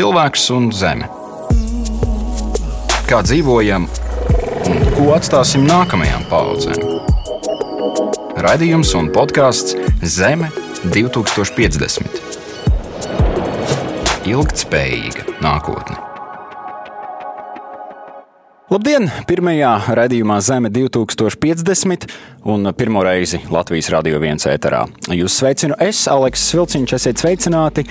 cilvēks un zeme. Kā dzīvojam un ko atstāsim nākamajām paudzēm? Radījums un podkāsts Zeme 2050. Ilgtspējīga nākotne. Labdien! Pirmajā raidījumā Zeme 2050 un pirmo reizi Latvijas radio viens ēterā. Jūs sveicinu es, Aleks Svilciņš, esiet sveicināti.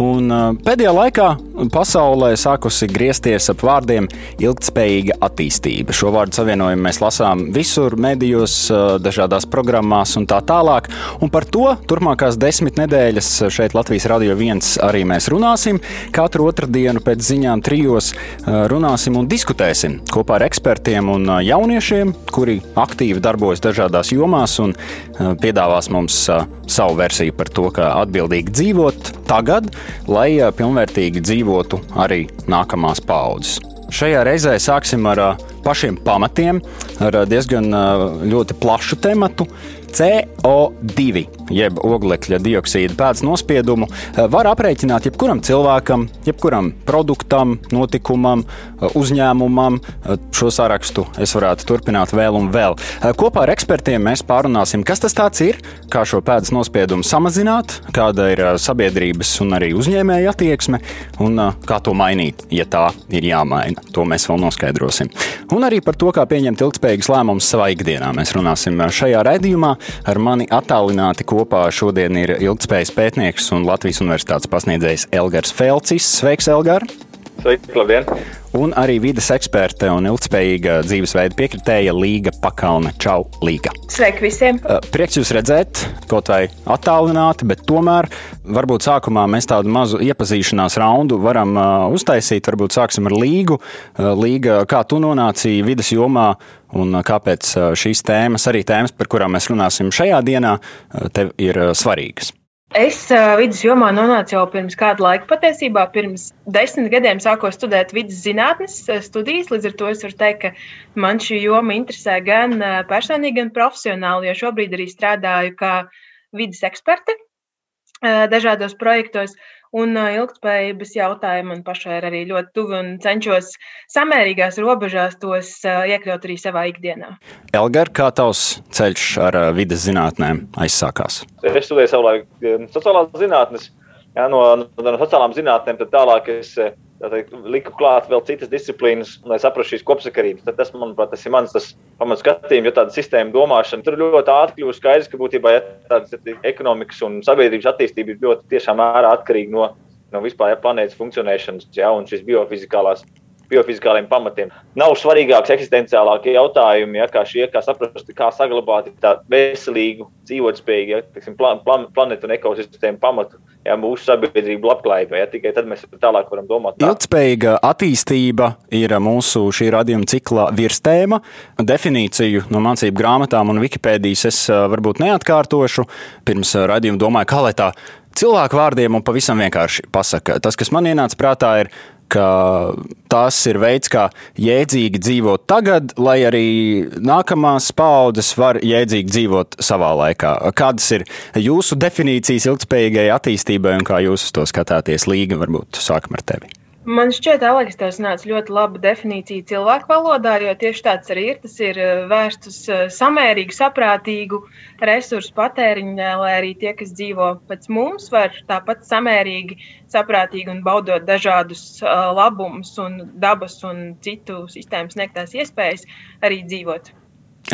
Un pēdējā laikā pasaulē sākusi griezties ap vārdiem ilgspējīga attīstība. Šo vārdu savienojumu mēs lasām visur, medijos, dažādās programmās un tā tālāk. Un par to turpmākās desmit nedēļas šeit Latvijas radio viens arī mēs runāsim. Katru otrdienu pēc ziņām trijos runāsim un diskutēsim kopā ar ekspertiem un jauniešiem, kuri aktīvi darbojas dažādās jomās un piedāvās mums savu versiju par to, kā atbildīgi dzīvot tagad, lai pilnvērtīgi dzīvotu arī nākamās paudzes. Šajā reizē sāksim ar pašiem pamatiem, ar diezgan ļoti plašu tematu. CO2, jeb oglekļa dioksīda pēc nospiedumu, var aprēķināt jebkuram cilvēkam, jebkuram produktam, notikumam, uzņēmumam. Šo sarakstu es varētu turpināt vēl un vēl. Kopā ar ekspertiem mēs pārunāsim, kas tas ir, kā šo pēdas nospiedumu samazināt, kāda ir sabiedrības un arī uzņēmēja attieksme un kā to mainīt, ja tā ir jāmaina. To mēs vēl noskaidrosim. Un arī par to, kā pieņemt ilgspējīgus lēmumus savā ikdienā. Mēs runāsim šajā raidījumā. Ar mani attālināti kopā šodien ir ilgspējas pētnieks un Latvijas Universitātes pasniedzējs Elgars Felcis. Sveiks, Elgar! Sveiki, labdien! Un arī vidas eksperte un ilgspējīga dzīvesveida piekritēja Līga Pakalna Čau Līga. Sveiki visiem! Prieks jūs redzēt, kaut vai attālināti, bet tomēr varbūt sākumā mēs tādu mazu iepazīšanās raundu varam uztaisīt. Varbūt sāksim ar Līgu. Līga, kā tu nonāci vidas jomā un kāpēc šīs tēmas, arī tēmas, par kurām mēs runāsim šajā dienā, tev ir svarīgas? Es uh, vidus jomā nonācu jau pirms kāda laika. Patiesībā pirms desmit gadiem sāku studēt vidus zinātnes studijas. Līdz ar to es varu teikt, ka man šī joma interesē gan personīgi, gan profesionāli. Jo šobrīd arī strādāju kā vidus eksperte uh, dažādos projektos. Un ilgspējības jautājumi man pašai ir arī ļoti tuvi un cenšos samērīgās robežās tos iekļaut arī savā ikdienā. Elgar, kā tavs ceļš ar vidas zinātnēm aizsākās? Es studēju savulaik sociālās zinātnes. Ja, no, no, sociālām zinātnēm tālāk es teikt, liku klāt vēl citas disciplīnas, lai saprastu šīs kopsakarības. Tad tas, manuprāt, tas ir mans pamats skatījums, jo tāda sistēma domāšana tur ļoti ātri kļūst skaidrs, ka būtībā ja, tādas ekonomikas un sabiedrības attīstība ir ļoti tiešām mērā atkarīga no, no vispār ja, planētas funkcionēšanas ja, un šīs biofizikālās biofizikāliem pamatiem. Nav svarīgāks eksistenciālākie jautājumi, ja, kā šie, kā saprast, kā saglabāt tādu veselīgu, dzīvotspējīgu ja, teiksim, plan, plan, planetu un ekosistēmu pamatu ja, mūsu sabiedrību labklājībai. Ja, tikai tad mēs tālāk varam domāt. Tā. Ilgspējīga attīstība ir mūsu šī radījuma cikla virstēma. Definīciju no mācību grāmatām un Wikipēdijas es varbūt neatkārtošu. Pirms radījuma domāju, kā lai tā cilvēku vārdiem un pavisam vienkārši pasaka. Tas, kas man ienāca prātā, ir ka tas ir veids, kā jēdzīgi dzīvot tagad, lai arī nākamās paudzes var jēdzīgi dzīvot savā laikā. Kādas ir jūsu definīcijas ilgspējīgai attīstībai un kā jūs uz to skatāties? Līga, varbūt sākam ar tevi. Man šķiet, Aleks, tas nāca ļoti laba definīcija cilvēku valodā, jo tieši tāds arī ir. Tas ir eh, vērsts uz eh, samērīgu, saprātīgu resursu patēriņu, lai arī tie, kas dzīvo pēc mums, var tāpat samērīgi, saprātīgi un baudot dažādus eh, labumus un dabas un citu sistēmu sniegtās iespējas, arī dzīvot.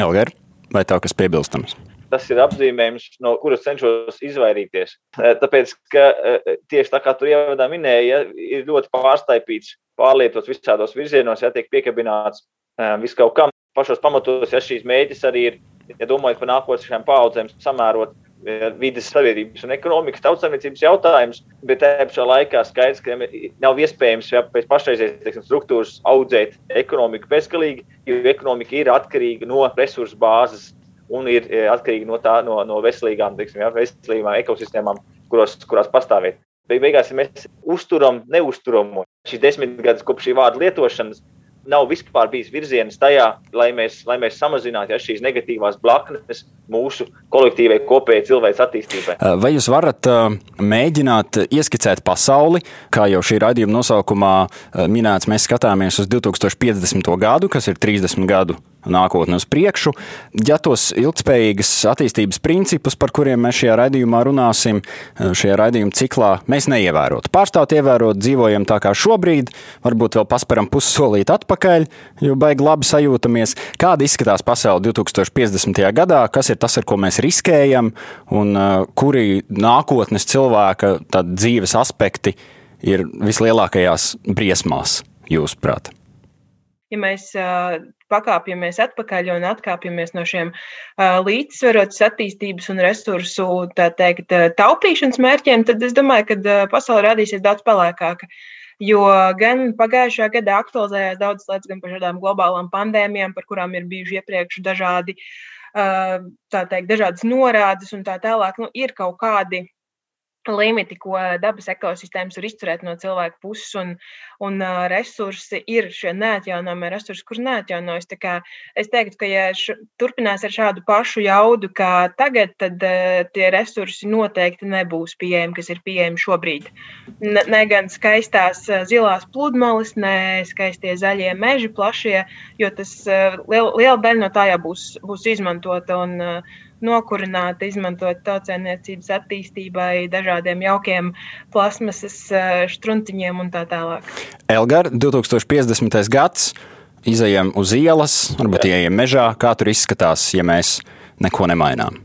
Elgar, vai tā kas piebilstams? Tas ir apzīmējums, no kuras cenšos izvairīties. Eh, tāpēc, ka eh, tieši tā kā tur ievadā minēja, ja, ir ļoti pārsteigts, pārlietots visādos virzienos, ja tiek piekabināts eh, vis kaut kam. Pašos pamatos, ja šīs mēģis arī ir, ja domājot par nākotnēm paudzēm, samērot vidas, sabiedrības un ekonomikas tautsāmniecības jautājums, bet tajā pašā laikā skaidrs, ka nav iespējams ja, pēc pašreizējas struktūras audzēt ekonomiku bezgalīgi, jo ekonomika ir atkarīga no resursu bāzes un ir e, atkarīgi no, tā, no, no veselīgām, teiksim, ja, veselīgām ekosistēmām, kuros, kurās pastāvēt. Beig beigās, ja mēs uzturam neusturamu šīs desmit gadus kopš šī vārda lietošanas, nav vispār bijis virziens tajā, lai mēs, lai mēs samazinātu ja, šīs negatīvās blaknes mūsu kolektīvai, kopējai cilvēks attīstībai. Vai jūs varat mēģināt ieskicēt pasauli, kā jau šī raidījuma nosaukumā minēts, mēs skatāmies uz 2050. gadu, kas ir 30 gadu nākotni uz priekšu. Ja tos ilgspējīgas attīstības principus, par kuriem mēs šajā raidījumā runāsim, šajā raidījuma ciklā, mēs neievērotu. Pārstāvot ievērot, dzīvojam tā kā šobrīd, varbūt vēl pasperam pussolīt atpakaļ, jo baigi labi sajūtamies. Kāda izskatās pasaule 2050. gadā, kas ir tas, ar ko mēs riskējam, un uh, kuri nākotnes cilvēka dzīves aspekti ir vislielākajās briesmās, jūsuprāt? Ja mēs uh, pakāpjamies atpakaļ un atkāpjamies no šiem uh, līdzsvarotas attīstības un resursu teikt, taupīšanas mērķiem, tad es domāju, ka uh, pasaule radīsies daudz pelēkāka. Jo gan pagājušā gada aktualizējās daudzas lietas, gan par šādām globālām pandēmijām, par kurām ir bijuši iepriekš dažādi, tā teikt, dažādas norādes un tā tālāk. Nu, ir kaut kādi limiti, ko dabas ekosistēmas var izturēt no cilvēka puses, un, un uh, resursi ir šie neatjaunojamie resursi, kurus neatjaunojas. Es teiktu, ka, ja š, turpinās ar šādu pašu jaudu kā tagad, tad uh, tie resursi noteikti nebūs pieejami, kas ir pieejami šobrīd. Ne, ne gan skaistās zilās pludmales, ne skaistie zaļie meži plašie, jo tas uh, liela, liela daļa no tā jau būs, būs izmantota. Un, uh, nokurināta, izmantot tautsēmniecības attīstībai, dažādiem jaukiem plasmasas struntiņiem un tā tālāk. Elgar, 2050. gads, izējām uz ielas, varbūt ieejam mežā. Kā tur izskatās, ja mēs neko nemainām?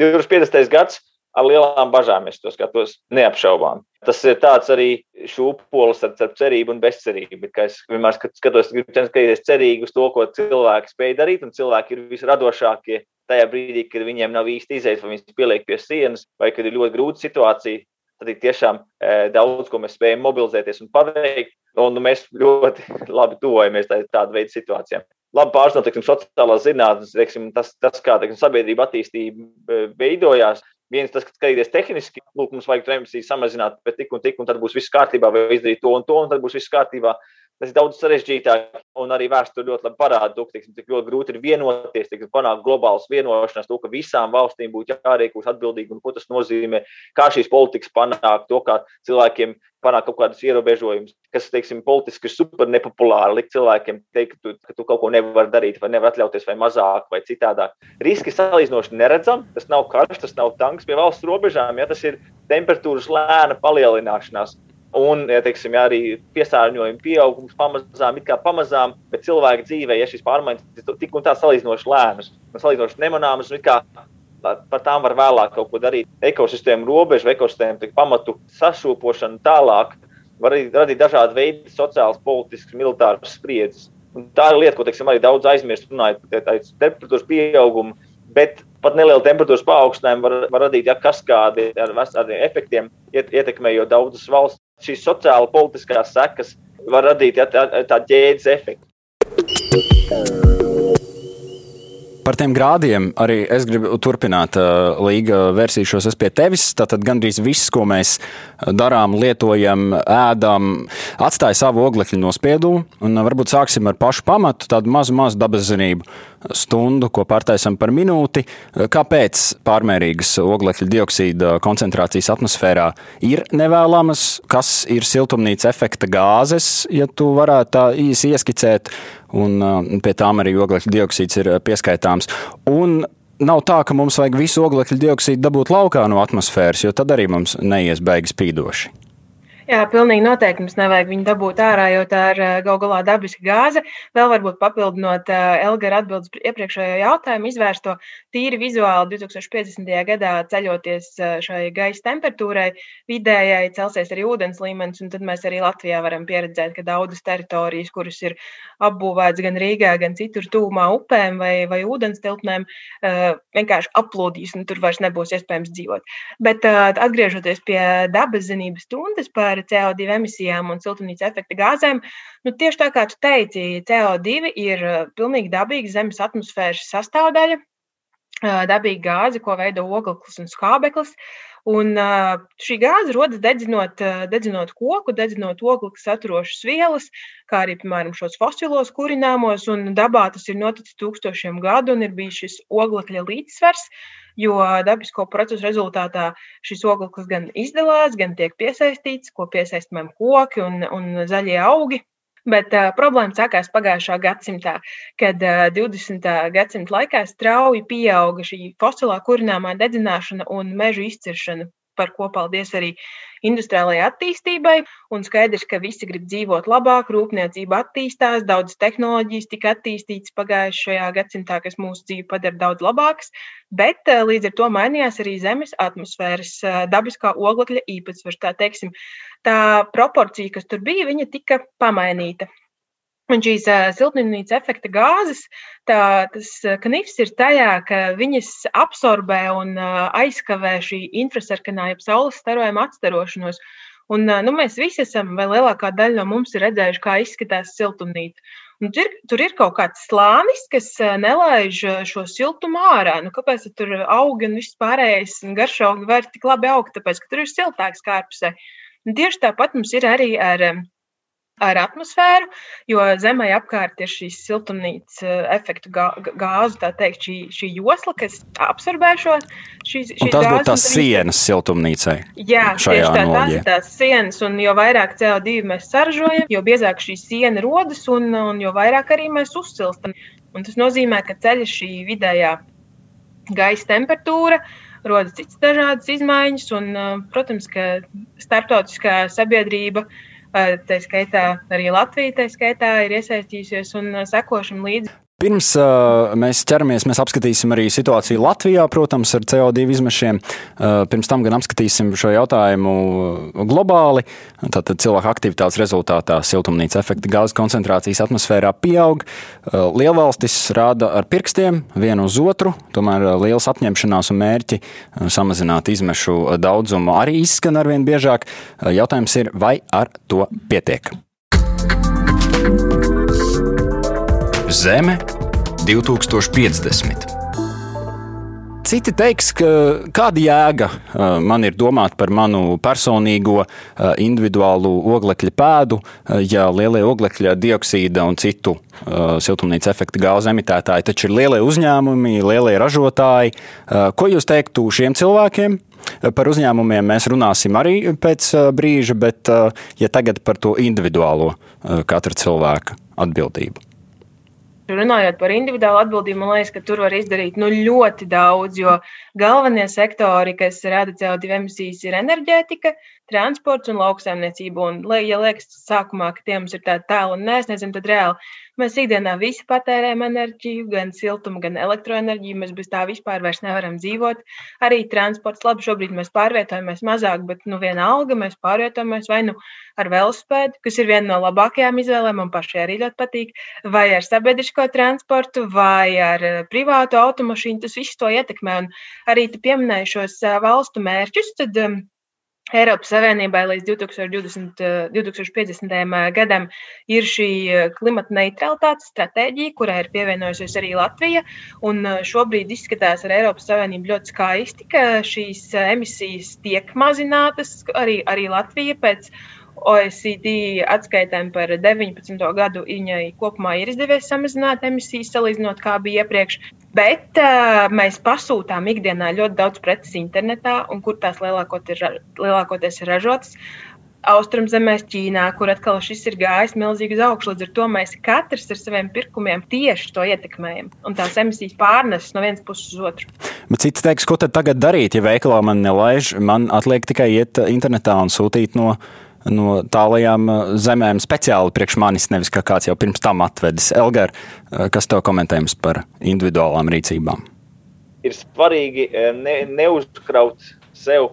2050. gads ar lielām bažām es to skatos neapšaubām. Tas ir tāds arī šūpolis ar, ar cerību un bezcerību. Es vienmēr skatos, gribu skatīties cerīgi uz to, ko cilvēki spēj darīt, un cilvēki ir visradošākie tajā brīdī, kad viņiem nav īsti izējas, vai viņi pieliek pie sienas, vai kad ir ļoti grūta situācija. Tad ir tiešām e, daudz, ko mēs spējam mobilizēties un paveikt. Un mēs ļoti labi tuvojamies tādu veidu situācijām. Labi pārzināt, teiksim, sociālās zinātnes, teiksim, tas, tas, kā teiksim, sabiedrība attīstība e, veidojās. Viens tas, ka skatīties tehniski, lūk, mums vajag emisijas samazināt, bet tik un tik, un tad būs viss kārtībā, vai izdarīt to un to, un tad būs viss kārtībā. Tas ir daudz sarežģītāk, un arī vēsture ļoti labi parāda, to, teiksim, cik ļoti grūti ir vienoties, teiksim, panākt globālas vienošanās, to, ka visām valstīm būtu jārīkojas atbildīgi, un ko tas nozīmē, kā šīs politikas panākt, to, kā cilvēkiem panākt kaut kādus ierobežojumus, kas, teiksim, politiski ir super nepopulāri, likt cilvēkiem teikt, ka tu, ka tu kaut ko nevari darīt, vai nevar atļauties, vai mazāk, vai citādāk. Riski salīdzinoši neredzam, tas nav karš, tas nav tanks pie valsts robežām, ja tas ir temperatūras lēna palielināšanās. Un, ja teiksim, ja arī piesārņojuma pieaugums pamazām, it kā pamazām, bet cilvēka dzīvē, ja šīs pārmaiņas ir tik un tā salīdzinoši lēnas, salīdzinoši nemanāmas, un kā par tām var vēlāk kaut ko darīt. Ekosistēmu robežu, ekosistēmu pamatu sašūpošanu tālāk var arī radīt dažādu veidu sociālas, politiskas, militāras spriedzes. Un tā ir lieta, ko teiksim, arī daudz aizmirst, runājot par temperatūras pieaugumu. Bet pat neliela temperatūras paaugstinājuma var, var radīt ja, kaskādi ar visādiem efektiem, ietekmējot daudzas valsts šīs sociāla politiskās sekas var radīt ja, tā, tā ģēdes efektu. Par tiem grādiem arī es gribu turpināt. Līga vērsīšos pie tevis. Tātad gandrīz viss, ko mēs darām, lietojam, ēdam, atstāja savu oglekļa nospiedumu. Un varbūt sāksim ar pašu pamatu, tādu mazu, mazu dabas zinību stundu, ko pārtaisam par minūti. Kāpēc pārmērīgas oglekļa dioksīda koncentrācijas atmosfērā ir nevēlamas? Kas ir siltumnīca efekta gāzes, ja tu varētu tā īsi ieskicēt? Un pie tām arī oglekļa dioksīds ir pieskaitāms. Un nav tā, ka mums vajag visu oglekļa dioksīdu dabūt laukā no atmosfēras, jo tad arī mums neies beigas spīdoši. Jā, pilnīgi noteikti mums nevajag viņu dabūt ārā, jo tā ir gal galā dabiska gāze. Vēl varbūt papildinot Elgara atbildes iepriekšējo jautājumu, izvērsto tīri vizuāli 2050. gadā ceļoties šai gaisa temperatūrai, vidējai celsies arī ūdens līmenis, un tad mēs arī Latvijā varam pieredzēt, ka daudzas teritorijas, kuras ir apbūvētas gan Rīgā, gan citur tūmā upēm vai, vai ūdens tilpnēm, vienkārši aplūdīs, un tur vairs nebūs iespējams dzīvot. Bet atgriežoties pie dabas zinības stundas par par CO2 emisijām un siltumnīca efekta gāzēm. Nu, tieši tā kā tu teici, CO2 ir uh, pilnīgi dabīga Zemes atmosfēras sastāvdaļa. dabīga gāze, ko veido ogleklis un skābeklis. Un šī gāze rodas dedzinot, dedzinot koku, dedzinot oglekli saturošas vielas, kā arī, piemēram, šos fosilos kurināmos. Dabā tas ir noticis tūkstošiem gadu un ir bijis šis oglekļa līdzsvars, jo dabisko procesu rezultātā šis ogleklis gan izdalās, gan tiek piesaistīts, ko piesaistamiem koki un, un zaļie augi. Bet uh, problēma sākās pagājušā gadsimtā, kad uh, 20. gadsimta laikā strauji pieauga šī fosilā kurināmā dedzināšana un mežu izciršana par ko paldies arī industriālajai attīstībai. Un skaidrs, ka visi grib dzīvot labāk, rūpniecība attīstās, daudzas tehnoloģijas tika attīstītas pagājušajā gadsimtā, kas mūsu dzīvi padara daudz labākas. Bet eh, līdz ar to mainījās arī Zemes atmosfēras eh, dabiskā oglekļa īpatsvars. Tā, teiksim, tā proporcija, kas tur bija, tika pamainīta. Un šīs siltumnīca efekta gāzes, tā, tas knifs ir tajā, ka viņas absorbē un aizkavē šī infrasarkanā, jeb saules starojuma atstarošanos. Un, nu, mēs visi esam, vai lielākā daļa no mums ir redzējuši, kā izskatās siltumnīca. Un tur, tur ir kaut kāds slānis, kas nelaiž šo siltumu ārā. Nu, kāpēc tur auga un viss pārējais garšaugi var tik labi augt? Tāpēc, ka tur ir siltāks kārpusē. Un tieši tāpat mums ir arī ar ar atmosfēru, jo Zemē apkārt ir šīs siltumnīcas eh, efektu gāzu, tā teikt, šī, šī josla, kas absorbē šo šīs, šīs tas būtu tās sienas siltumnīcai. Jā, tieši tā, tās ir tās sienas, un jo vairāk CO2 mēs saražojam, jo biezāk šī siena rodas, un, un jo vairāk arī mēs uzsilstam. Un tas nozīmē, ka ceļas šī vidējā gaisa temperatūra, rodas citas dažādas izmaiņas, un, eh, protams, ka starptautiskā sabiedrība uh, Tā skaitā arī Latvija tā skaitā ir iesaistījusies un sekošam līdzi. Pirms uh, mēs ķeramies, mēs apskatīsim arī situāciju Latvijā, protams, ar CO2 izmešiem. Uh, pirms tam gan apskatīsim šo jautājumu globāli. Tātad cilvēka aktivitātes rezultātā siltumnīca efekta gāzes koncentrācijas atmosfērā pieaug. Uh, lielvalstis rāda ar pirkstiem vienu uz otru, tomēr liels apņemšanās un mērķi samazināt izmešu daudzumu arī izskan arvien biežāk. Jautājums ir, vai ar to pietiek? Zeme 2050. Citi teiks, ka kāda jēga man ir domāt par manu personīgo individuālu oglekļa pēdu, ja lielie oglekļa dioksīda un citu siltumnīca efekta gāzu emitētāji taču ir lielie uzņēmumi, lielie ražotāji. Ko jūs teiktu šiem cilvēkiem? Par uzņēmumiem mēs runāsim arī pēc brīža, bet ja tagad par to individuālo katra cilvēka atbildību. Runājot par individuālu atbildību, man liekas, ka tur var izdarīt nu, ļoti daudz, jo galvenie sektori, kas rada CO2 emisijas, ir enerģētika, transports un lauksaimniecība. Un, ja liekas, sākumā, ka tie mums ir tādi tālu un nesniedzami, tad reāli Mēs ikdienā visi patērējam enerģiju, gan siltumu, gan elektroenerģiju. Mēs bez tā vispār nevaram dzīvot. Arī transports, labi, šobrīd mēs pārvietojamies mazāk, bet nu, vienalga mēs pārvietojamies vai nu ar velospēdu, kas ir viena no labākajām izvēlēm, man pašai arī ļoti patīk, vai ar sabiedrisko transportu, vai ar eh, privātu automašīnu. Tas viss to ietekmē. Un arī tu pieminēji šos eh, valstu mērķus. Tad, um, Eiropas Savienībai līdz 2020, 2050. Eh, eh, gadam ir šī eh, klimata neutralitātes stratēģija, kurai ir pievienojusies arī Latvija. Šobrīd izskatās ar Eiropas Savienību ļoti skaisti, ka šīs emisijas tiek mazinātas. Arī, arī Latvija pēc OECD atskaitēm par 19. gadu viņai kopumā ir izdevies samazināt emisijas salīdzinot, kā bija iepriekš. Bet uh, mēs pasūtām ikdienā ļoti daudz preces internetā, un kur tās lielākoties, lielākoties ir ražotas. Austrumzemēs, Ķīnā, kur atkal šis ir gājis milzīgi uz augšu. Līdz ar to mēs katrs ar saviem pirkumiem tieši to ietekmējam. Un tās emisijas pārneses no vienas puses uz otru. Bet cits teiks, ko tad tagad darīt, ja veikalā man nelaiž, man atliek tikai iet internetā un sūtīt no no tālajām uh, zemēm speciāli priekš manis, nevis kā kāds jau pirms tam atvedis. Elgar, uh, kas tev komentējums par individuālām rīcībām? Ir svarīgi uh, ne, neuzkraut sev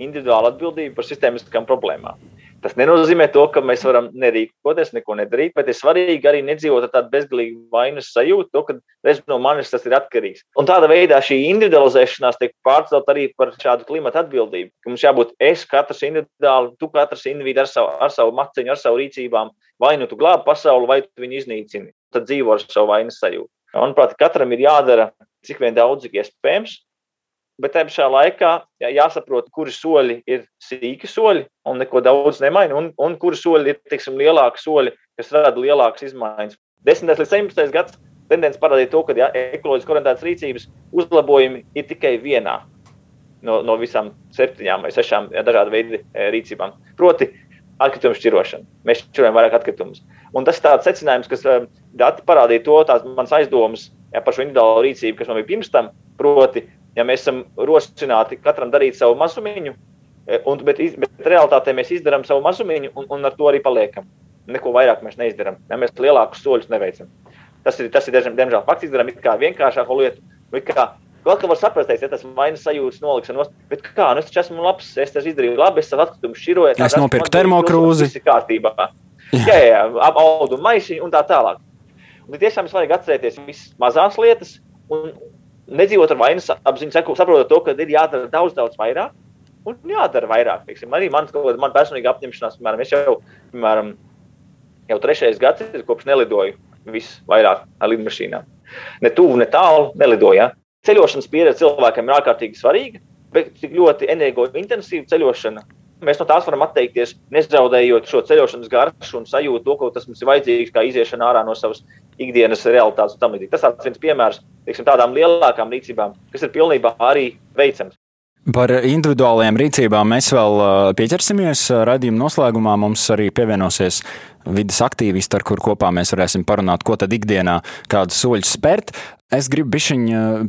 individuālu atbildību par sistēmiskām problēmām. Tas nenozīmē to, ka mēs varam nerīkoties, neko nedarīt, bet ir svarīgi arī nedzīvot ar tādu bezgalīgu vainas sajūtu, to, ka reiz no manis tas ir atkarīgs. Un tāda veidā šī individualizēšanās tiek pārcelt arī par šādu klimatu atbildību. Ka mums jābūt es katrs individuāli, tu katrs individu ar savu, ar savu maciņu, ar savu rīcībām. Vai nu tu glābi pasauli, vai tu viņu iznīcini. Tad dzīvo ar savu vainas sajūtu. Manuprāt, katram ir jādara cik vien daudz, cik iespējams. Bet tajā pašā laikā jā, jāsaprot, kuri soļi ir sīki soļi un neko daudz nemaina, un, un kuri soļi ir teiksim, lielāki soļi, kas rada lielākas izmaiņas. 10. līdz 17. gadsimtam tendence parādīja to, ka jā, ekoloģiski orientētas rīcības uzlabojumi ir tikai vienā no, no visām septiņām vai sešām dažādu veidu rīcībām. Proti, atkritumu šķirošana. Mēs šķirojam vairāk atkritumus. Un tas ir tāds secinājums, kas dati parādīja to, tās manas aizdomas par šo individuālo rīcību, kas man bija pirms tam. Proti, ja mēs esam rosināti katram darīt savu mazumiņu, e, un, bet, bet realitātē mēs izdarām savu mazumiņu un, un ar to arī paliekam. Neko vairāk mēs neizdarām. Ja mēs lielākus soļus neveicam. Tas ir, tas ir diemžēl fakts, izdarām kā vienkāršāku lietu. Kā, Vēl kā var saprast, ja tas vainas sajūtas nolikšanos, bet kā, nu es taču esmu labs, es taču izdarīju labi, es savu atkritumu široju. Es nopirku termokrūzi. Tas ir kārtībā. Jā, jā, jā apaudu maiši un tā tālāk. Un tiešām ir svarīgi atcerēties visas mazās lietas un nedzīvot ar vainas apziņu, saprotot to, ka ir jādara daudz, daudz vairāk. Un jādara vairāk. Teiksim. Arī man, man personīgi apņemšanās, piemēram, es jau, piemēram, jau trešais gads ir kopš nelidoju visvairāk ar lidmašīnām. Ne tuvu, ne tālu nelidoju. Ja? Ceļošanas pieredze cilvēkam ir ārkārtīgi svarīga, bet tik ļoti energointensīva ceļošana. Mēs no tās varam atteikties, nezaudējot šo ceļošanas garšu un sajūtu, to, ka tas mums ir vajadzīgs, kā iziešana ārā no savas ikdienas realitātes. Tas ir viens piemērs teiksim, tādām lielākām rīcībām, kas ir pilnībā arī veicams. Par individuālajām rīcībām mēs vēl pieķersimies. Radījuma noslēgumā mums arī pievienosies vidas aktīvisti, ar kuriem kopā mēs varēsim parunāt, ko tad ikdienā kādus soļus spērt. Es gribu bišķiņ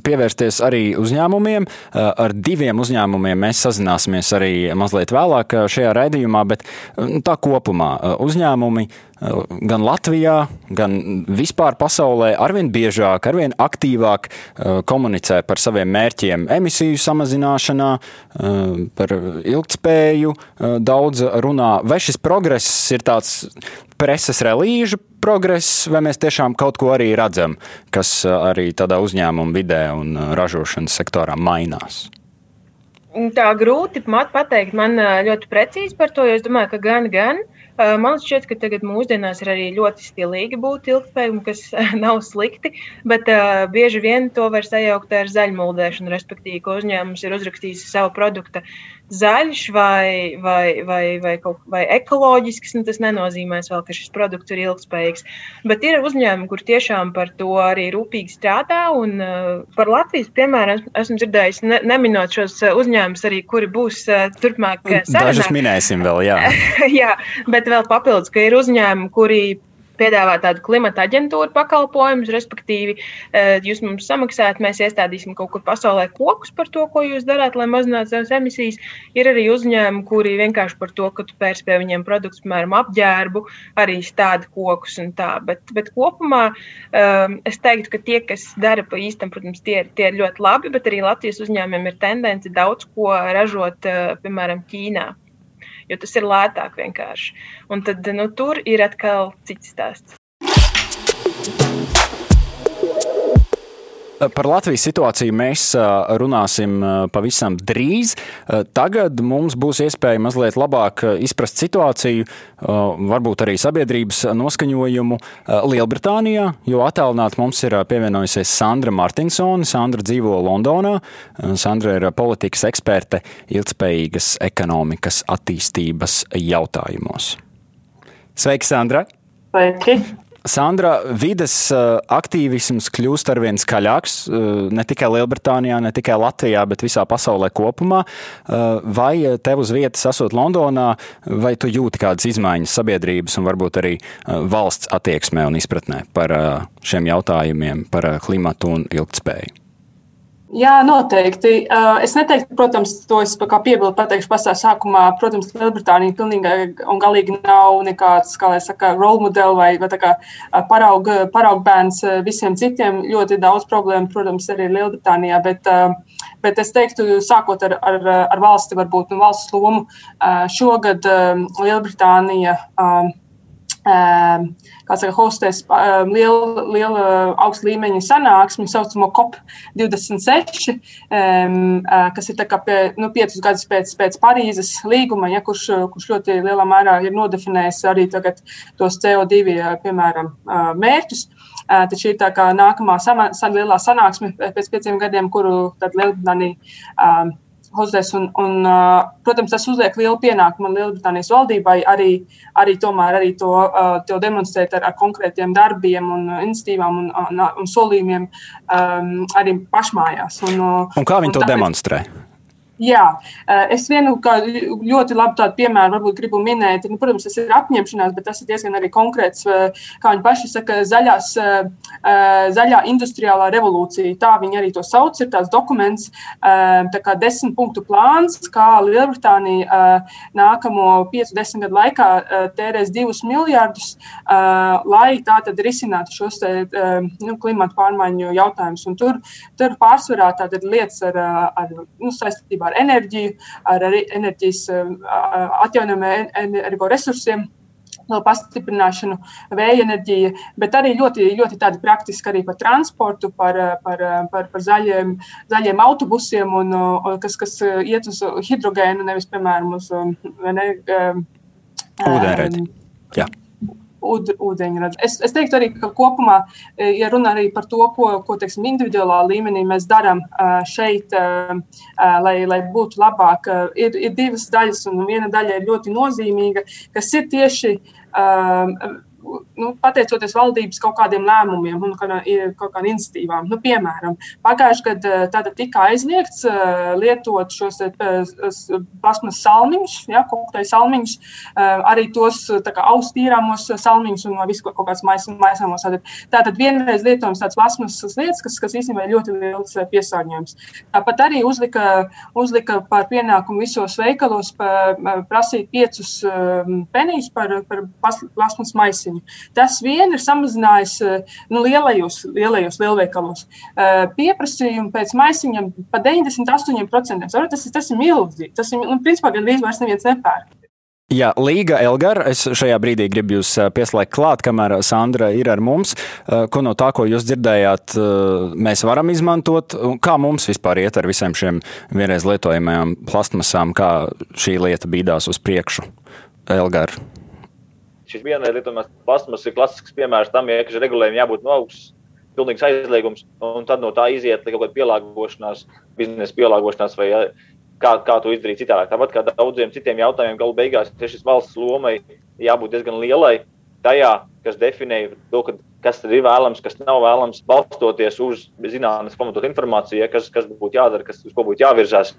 pievērsties arī uzņēmumiem. Ar diviem uzņēmumiem mēs sazināsimies arī mazliet vēlāk šajā raidījumā, bet nu, tā kopumā uzņēmumi gan Latvijā, gan vispār pasaulē arvien biežāk, arvien aktīvāk komunicē par saviem mērķiem, emisiju samazināšanā, par ilgtspēju daudz runā. Vai šis progress ir tāds preses relīžu progress, vai mēs tiešām kaut ko arī redzam, kas arī tādā uzņēmuma vidē un ražošanas sektorā mainās? Tā grūti pateikt man ļoti precīzi par to, jo es domāju, ka gan, gan. Man šķiet, ka tagad mūsdienās ir arī ļoti stilīgi būt ilgspējīgam, kas nav slikti, bet uh, bieži vien to var sajaukt ar zaļmuldēšanu, respektīvi, ka uzņēmums ir uzrakstījis savu produktu zaļš vai, vai, vai, vai, kaut, vai ekoloģisks, nu, tas nenozīmēs vēl, ka šis produkts ir ilgspējīgs. Bet ir uzņēmumi, kur tiešām par to arī rūpīgi strādā. Un, uh, par Latvijas piemēram esmu dzirdējis, ne, neminot šos uh, uzņēmumus, arī kuri būs uh, turpmāk. Dažus minēsim vēl, jā. jā, bet vēl papildus, ka ir uzņēmumi, kuri piedāvā tādu klimata aģentūru pakalpojumus, respektīvi, eh, jūs mums samaksājat, mēs iestādīsim kaut kur pasaulē kokus par to, ko jūs darāt, lai mazinātu savas emisijas. Ir arī uzņēmumi, kuri vienkārši par to, ka tu pērci pie viņiem produktus, piemēram, apģērbu, arī stāda kokus un tā. Bet, bet kopumā um, es teiktu, ka tie, kas dara pa īstam, protams, tie, tie ir ļoti labi, bet arī Latvijas uzņēmumiem ir tendence daudz ko ražot, uh, piemēram, Ķīnā jo tas ir lētāk vienkārši. Un tad nu, tur ir atkal cits stāsts. Par Latvijas situāciju mēs runāsim pavisam drīz. Tagad mums būs iespēja mazliet labāk izprast situāciju, varbūt arī sabiedrības noskaņojumu Lielbritānijā, jo attālināt mums ir pievienojusies Sandra Martinsone. Sandra dzīvo Londonā. Sandra ir politikas eksperte ilgspējīgas ekonomikas attīstības jautājumos. Sveiki, Sandra! Sveiki! Sandra, vides uh, aktīvisms kļūst ar vien skaļāks uh, ne tikai Lielbritānijā, ne tikai Latvijā, bet visā pasaulē kopumā. Uh, vai tev uz vietas esot Londonā, vai tu jūti kādas izmaiņas sabiedrības un varbūt arī valsts attieksmē un izpratnē par šiem jautājumiem, par klimatu un ilgtspēju? Jā, noteikti. Es neteiktu, protams, to es kā piebildu pateikšu pašā sākumā. Protams, Lielbritānija pilnīgi un galīgi nav nekāds, kā lai saka, role model vai, vai kā parauga, parauga bērns visiem citiem. Ļoti daudz problēmu, protams, arī Lielbritānijā, bet, bet es teiktu, sākot ar, ar, ar valsti, varbūt nu, valsts lomu, šogad Lielbritānija kā saka, hostēs liela, liela augsta līmeņa sanāksmi, saucamo COP26, kas ir pie, nu, piecus gadus pēc, pēc Parīzes līguma, ja, kurš, kurš ļoti lielā mērā ir nodefinējis arī tos CO2 piemēram, mērķus. Tad šī ir tā kā nākamā sama, lielā sanāksme pēc pieciem gadiem, kuru Lielbritānija hostēs. Un, un, protams, tas uzliek lielu pienākumu Lielbritānijas valdībai arī, arī, tomēr, arī to, to demonstrēt ar, ar konkrētiem darbiem un institīvām un, un, un solījumiem arī pašmājās. Un, un kā viņi to tāpēc, demonstrē? Jā, eh, es vienu ļoti labu piemēru varbūt gribu minēt. Nu, protams, tas ir apņemšanās, bet tas ir diezgan arī konkrēts, eh, kā viņi paši saka, zaļās, eh, zaļā industriālā revolūcija. Tā viņi arī to sauc. Ir tāds dokuments, tā kā desmit punktu plāns, kā Lielbritānija nākamo piecu, desmit gadu laikā tērēs divus miljardus, lai tā tad risinātu šos te, nu, klimatu pārmaiņu jautājumus. Tur, tur pārsvarā tātad lietas ar, ar nu, saistībā saistībā ar enerģiju, ar enerģijas atjaunojumiem energoresursiem pastiprināšanu, vēja enerģija, bet arī ļoti, ļoti tādi praktiski arī par transportu, par, par, par, par zaļiem, zaļiem autobusiem, un, kas, kas iet uz hidrogēnu, nevis, piemēram, uz ne, ūdenredi. Jā ūdeņrads. Es, es teiktu arī, ka kopumā, e, ja runa arī par to, ko, ko teiksim, individuālā līmenī mēs darām e, šeit, e, lai, lai būtu labāk, ir, ir divas daļas, un viena daļa ir ļoti nozīmīga, kas ir tieši nu, pateicoties valdības kaut kādiem lēmumiem un kaut kādām iniciatīvām. Nu, piemēram, pagājušajā gadā tika aizliegts lietot šos plasmas salmiņus, ja, kokteļu salmiņus, arī tos austīrāmos salmiņus un visu kaut kādas maisāmos. Tātad vienreiz lietojams tāds plasmasas lietas, kas, kas īstenībā ir ļoti liels piesārņojums. Tāpat arī uzlika, uzlika par pienākumu visos veikalos prasīt piecus penijus par, par plasmas maisiņu mārciņu. Tas vien ir samazinājis eh, nu, lielajos, lielajos lielveikalos eh, pieprasījumu pēc maisiņiem pa 98%. Tas, tas ir milzīgi. Tas ir, nu, principā, gandrīz vairs neviens nepērk. Jā, Līga Elgara, es šajā brīdī gribu jūs eh, pieslēgt klāt, kamēr Sandra ir ar mums. Ko no tā, ko jūs dzirdējāt, mēs varam izmantot? Kā mums vispār iet ar visiem šiem vienreiz lietojamajām plastmasām, kā šī lieta bīdās uz priekšu? Elgara šis vienreiz lietojamās plasmas ir klasisks piemērs tam, ja ka regulējumam jābūt no augšas. Pilnīgs aizliegums, un tad no tā iziet kaut kāda pielāgošanās, biznesa pielāgošanās, vai kā, kā to izdarīt citādi. Tāpat kā daudziem citiem jautājumiem, galu beigās šis valsts lomai jābūt diezgan lielai tajā, kas definē to, ka, kas ir vēlams, kas nav vēlams, balstoties uz zinātnīs pamatot informāciju, kas, kas būtu jādara, kas, uz ko būtu jāvirzās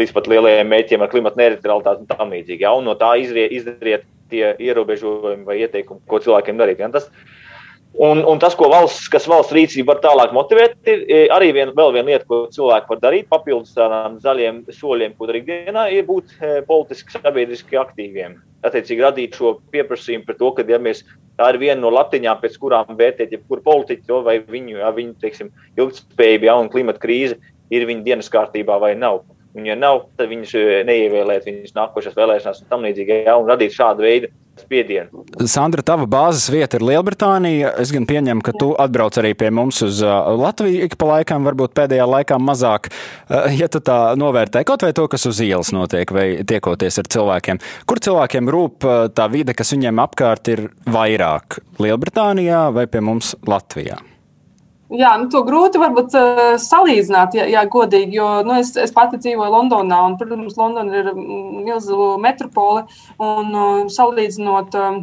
līdz pat lielajiem mēķiem ar klimatu neutralitāti un tam līdzīgi. Ja, un no tā izriet, izriet tie ierobežojumi vai ieteikumi, ko cilvēkiem darīt. Ja, tas, Un, un tas, ko valsts, kas valsts rīcība var tālāk motivēt, ir arī vien, vēl viena lieta, ko cilvēki var darīt, papildus tādām zaļiem soļiem, ko darīt dienā, ir būt e, politiski, sabiedriski aktīviem. Attiecīgi radīt šo pieprasījumu par to, ka ja mēs, tā ir viena no latiņām, pēc kurām vērtēt jebkuru politiķu vai viņu, ja viņu teiksim, ilgspējību ja, un klimata krīze ir viņa dienas kārtībā vai nav. Un, ja nav, tad viņus eh, neievēlēt viņus nākošās vēlēšanās un tam līdzīgi, ja, un radīt šādu veidu spiedienu. Sandra, tava bāzes vieta ir Lielbritānija. Es gan pieņemu, ka tu atbrauc arī pie mums uz uh, Latviju ik pa laikam, varbūt pēdējā laikā mazāk. Uh, ja tu tā novērtē kaut vai to, kas uz ielas notiek, vai tiekoties ar cilvēkiem, kur cilvēkiem rūp tā vide, kas viņiem apkārt ir vairāk Lielbritānijā vai pie mums Latvijā? Jā, nu, to grūti varbūt uh, salīdzināt, ja, ja godīgi, jo nu, es, es pati dzīvoju Londonā, un, protams, Londona ir mm, milzīga metropole, un uh, salīdzinot. Uh,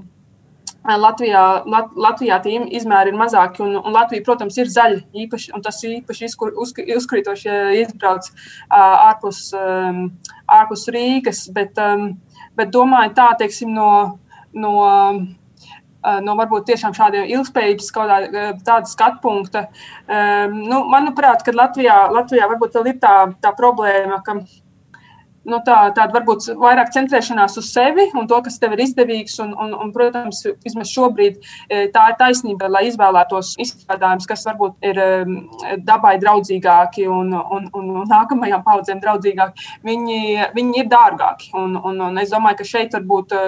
Latvijā, Lat, Latvijā tie izmēri ir mazāki, un, un Latvija, protams, ir zaļa. Īpaši, tas īpaši izkur, uz, uzkrītoši izbrauc uh, ārpus, um, ārpus Rīgas. Bet, um, bet domāju, tā teiksim, no, no Eh, no varbūt tiešām šādiem ilgspējības kaut kāda eh, tāda skatu punkta. Um, nu, manuprāt, ka Latvijā, Latvijā varbūt ir tā, tā problēma, ka nu, tā, tāda varbūt vairāk centrēšanās uz sevi un to, kas tev ir izdevīgs. Un, un, un, protams, vismaz šobrīd e, tā ir taisnība, lai izvēlētos izstrādājumus, kas varbūt ir dabai draudzīgāki un, un, un nākamajām paudzēm draudzīgāki. Viņi, viņi ir dārgāki. Un, un, un es domāju, ka šeit varbūt e,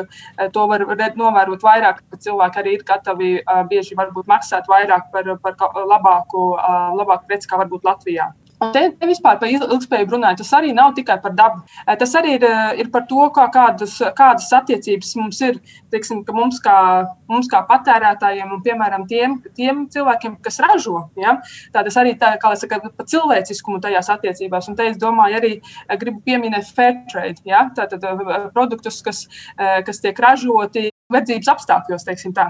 to var novērot vairāk, ka cilvēki arī ir gatavi bieži maksāt vairāk par, par labāku, labāku preci, kā varbūt Latvijā. Te, te vispār par ilgspējību runājot, tas arī nav tikai par dabu. Tas arī ir, ir par to, kā, kādas, kādas attiecības mums ir. Teiksim, mums, kā, mums kā patērētājiem un, piemēram, tiem, tiem cilvēkiem, kas ražo. Ja? Tā tas arī tā, kā saka, par cilvēciskumu tajās attiecībās. Un te es domāju, arī gribu pieminēt fair trade. Ja? Tātad produktus, kas, kas tiek ražoti vajadzības apstākļos, tā,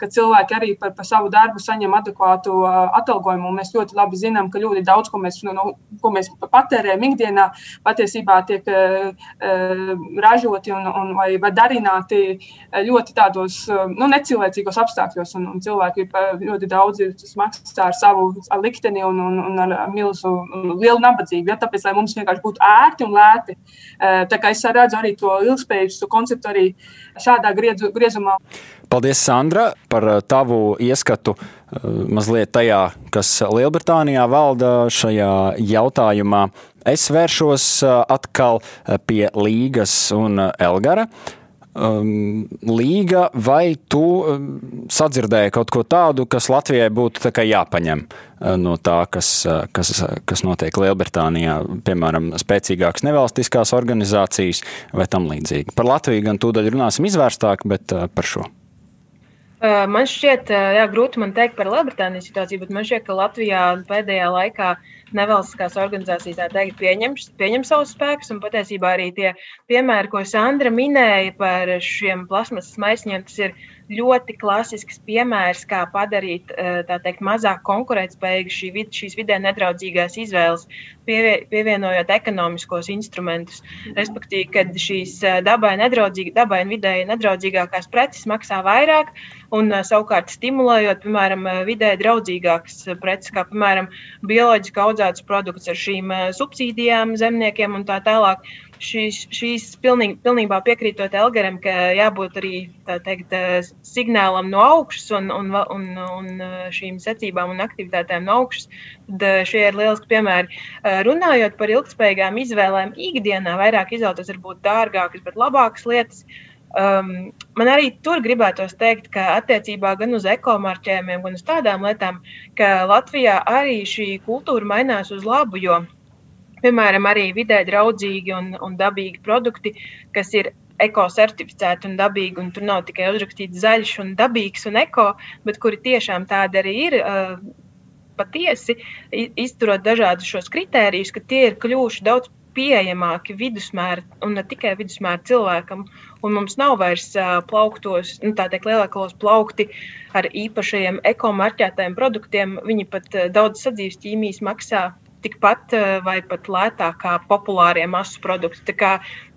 ka cilvēki arī par, par savu darbu saņem adekvātu atalgojumu. Mēs ļoti labi zinām, ka ļoti daudz, ko mēs, nu, ko mēs patērējam ikdienā, patiesībā tiek uh, ražoti un, un, vai, vai darināti ļoti tādos nu, necilvēcīgos apstākļos. Un, un cilvēki ļoti daudz maksā ar savu ar likteni un, un, un ar milzu lielu nabadzību. Ja? Tāpēc, lai mums vienkārši būtu ērti un lēti, uh, tā kā es redzu arī to ilgspējības konceptu arī šādā griezu griezumā. Paldies, Sandra, par uh, tavu ieskatu uh, mazliet tajā, kas Lielbritānijā valda šajā jautājumā. Es vēršos uh, atkal pie Līgas un Elgara. Um, līga, vai tu um, sadzirdēji kaut ko tādu, kas Latvijai būtu jāpaņem no tā, kas, kas, kas notiek Lielbritānijā, piemēram, spēcīgākas nevalstiskās organizācijas vai tam līdzīgi? Par Latviju gan tūdaļ runāsim izvērstāk, bet par šo. Man šķiet, jā, grūti man teikt par Lielbritānijas situāciju, bet man šķiet, ka Latvijā pēdējā laikā nevalstiskās organizācijas teikt, pieņem, pieņem savus spēkus. Un patiesībā arī tie piemēri, ko Sandra minēja par šiem plasmasas maisiņiem, tas ir ļoti klasisks piemērs, kā padarīt teikt, mazāk konkurētspējīgu šī vid, šīs vidē nedraudzīgās izvēles, pievie, pievienojot ekonomiskos instrumentus. Respektīvi, kad šīs dabai, dabai un vidēji nedraudzīgākās preces maksā vairāk, un savukārt stimulējot, piemēram, vidē draudzīgākas preces, kā piemēram bioloģiski audzētas produkts ar šīm subsīdijām zemniekiem un tā tālāk šīs, šīs pilnīgi, pilnībā piekrītot Elgaram, ka jābūt arī teikt, signālam no augšas un, un, un, un šīm secībām un aktivitātēm no augšas. Tad šie ir lieliski piemēri. Runājot par ilgspējīgām izvēlēm, ikdienā vairāk izvēlēties varbūt dārgākas, bet labākas lietas. Um, man arī tur gribētos teikt, ka attiecībā gan uz ekomarķējumiem, gan uz tādām lietām, ka Latvijā arī šī kultūra mainās uz labu, jo Piemēram, arī vidē draudzīgi un, un dabīgi produkti, kas ir ekocertificēti un dabīgi, un tur nav tikai uzrakstīts zaļš un dabīgs un eko, bet kuri tiešām tādi arī ir. Uh, patiesi izturot dažādus šos kritērijus, ka tie ir kļuvuši daudz pieejamāki vidusmēra un ne tikai vidusmēra cilvēkam. Un mums nav vairs plauktos, nu, tā teikt, lielākos plaukti ar īpašajiem ekomarķētajiem produktiem. Viņi pat daudz sadzīves ķīmijas maksā tikpat vai pat lētāk kā populārie masu produkti.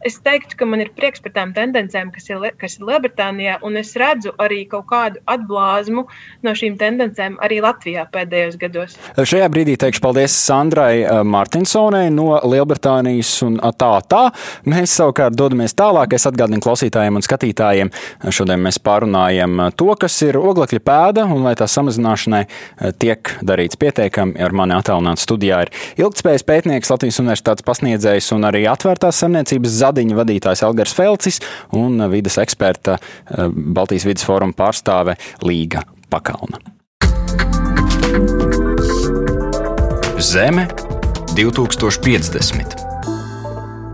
Es teiktu, ka man ir prieks par tām tendencēm, kas ir, kas ir Lielbritānijā, un es redzu arī kaut kādu atblāzmu no šīm tendencēm arī Latvijā pēdējos gados. Šajā brīdī teikšu paldies Sandrai eh, Martinsonai no Lielbritānijas un tā tā. Mēs savukārt dodamies tālāk. Es atgādinu klausītājiem un skatītājiem. Šodien mēs pārunājam to, kas ir oglekļa pēda un vai tā samazināšanai eh, tiek darīts pieteikami. Ar mani attālināts studijā ir ilgtspējas pētnieks, Latvijas universitātes pasniedzējs un arī atvērtās saimniecības zāle Ladiņa vadītājs Elgars Felcis un vidas eksperta eh, Baltijas vidas fóruma pārstāve Līga Pakalna. Zeme 2050.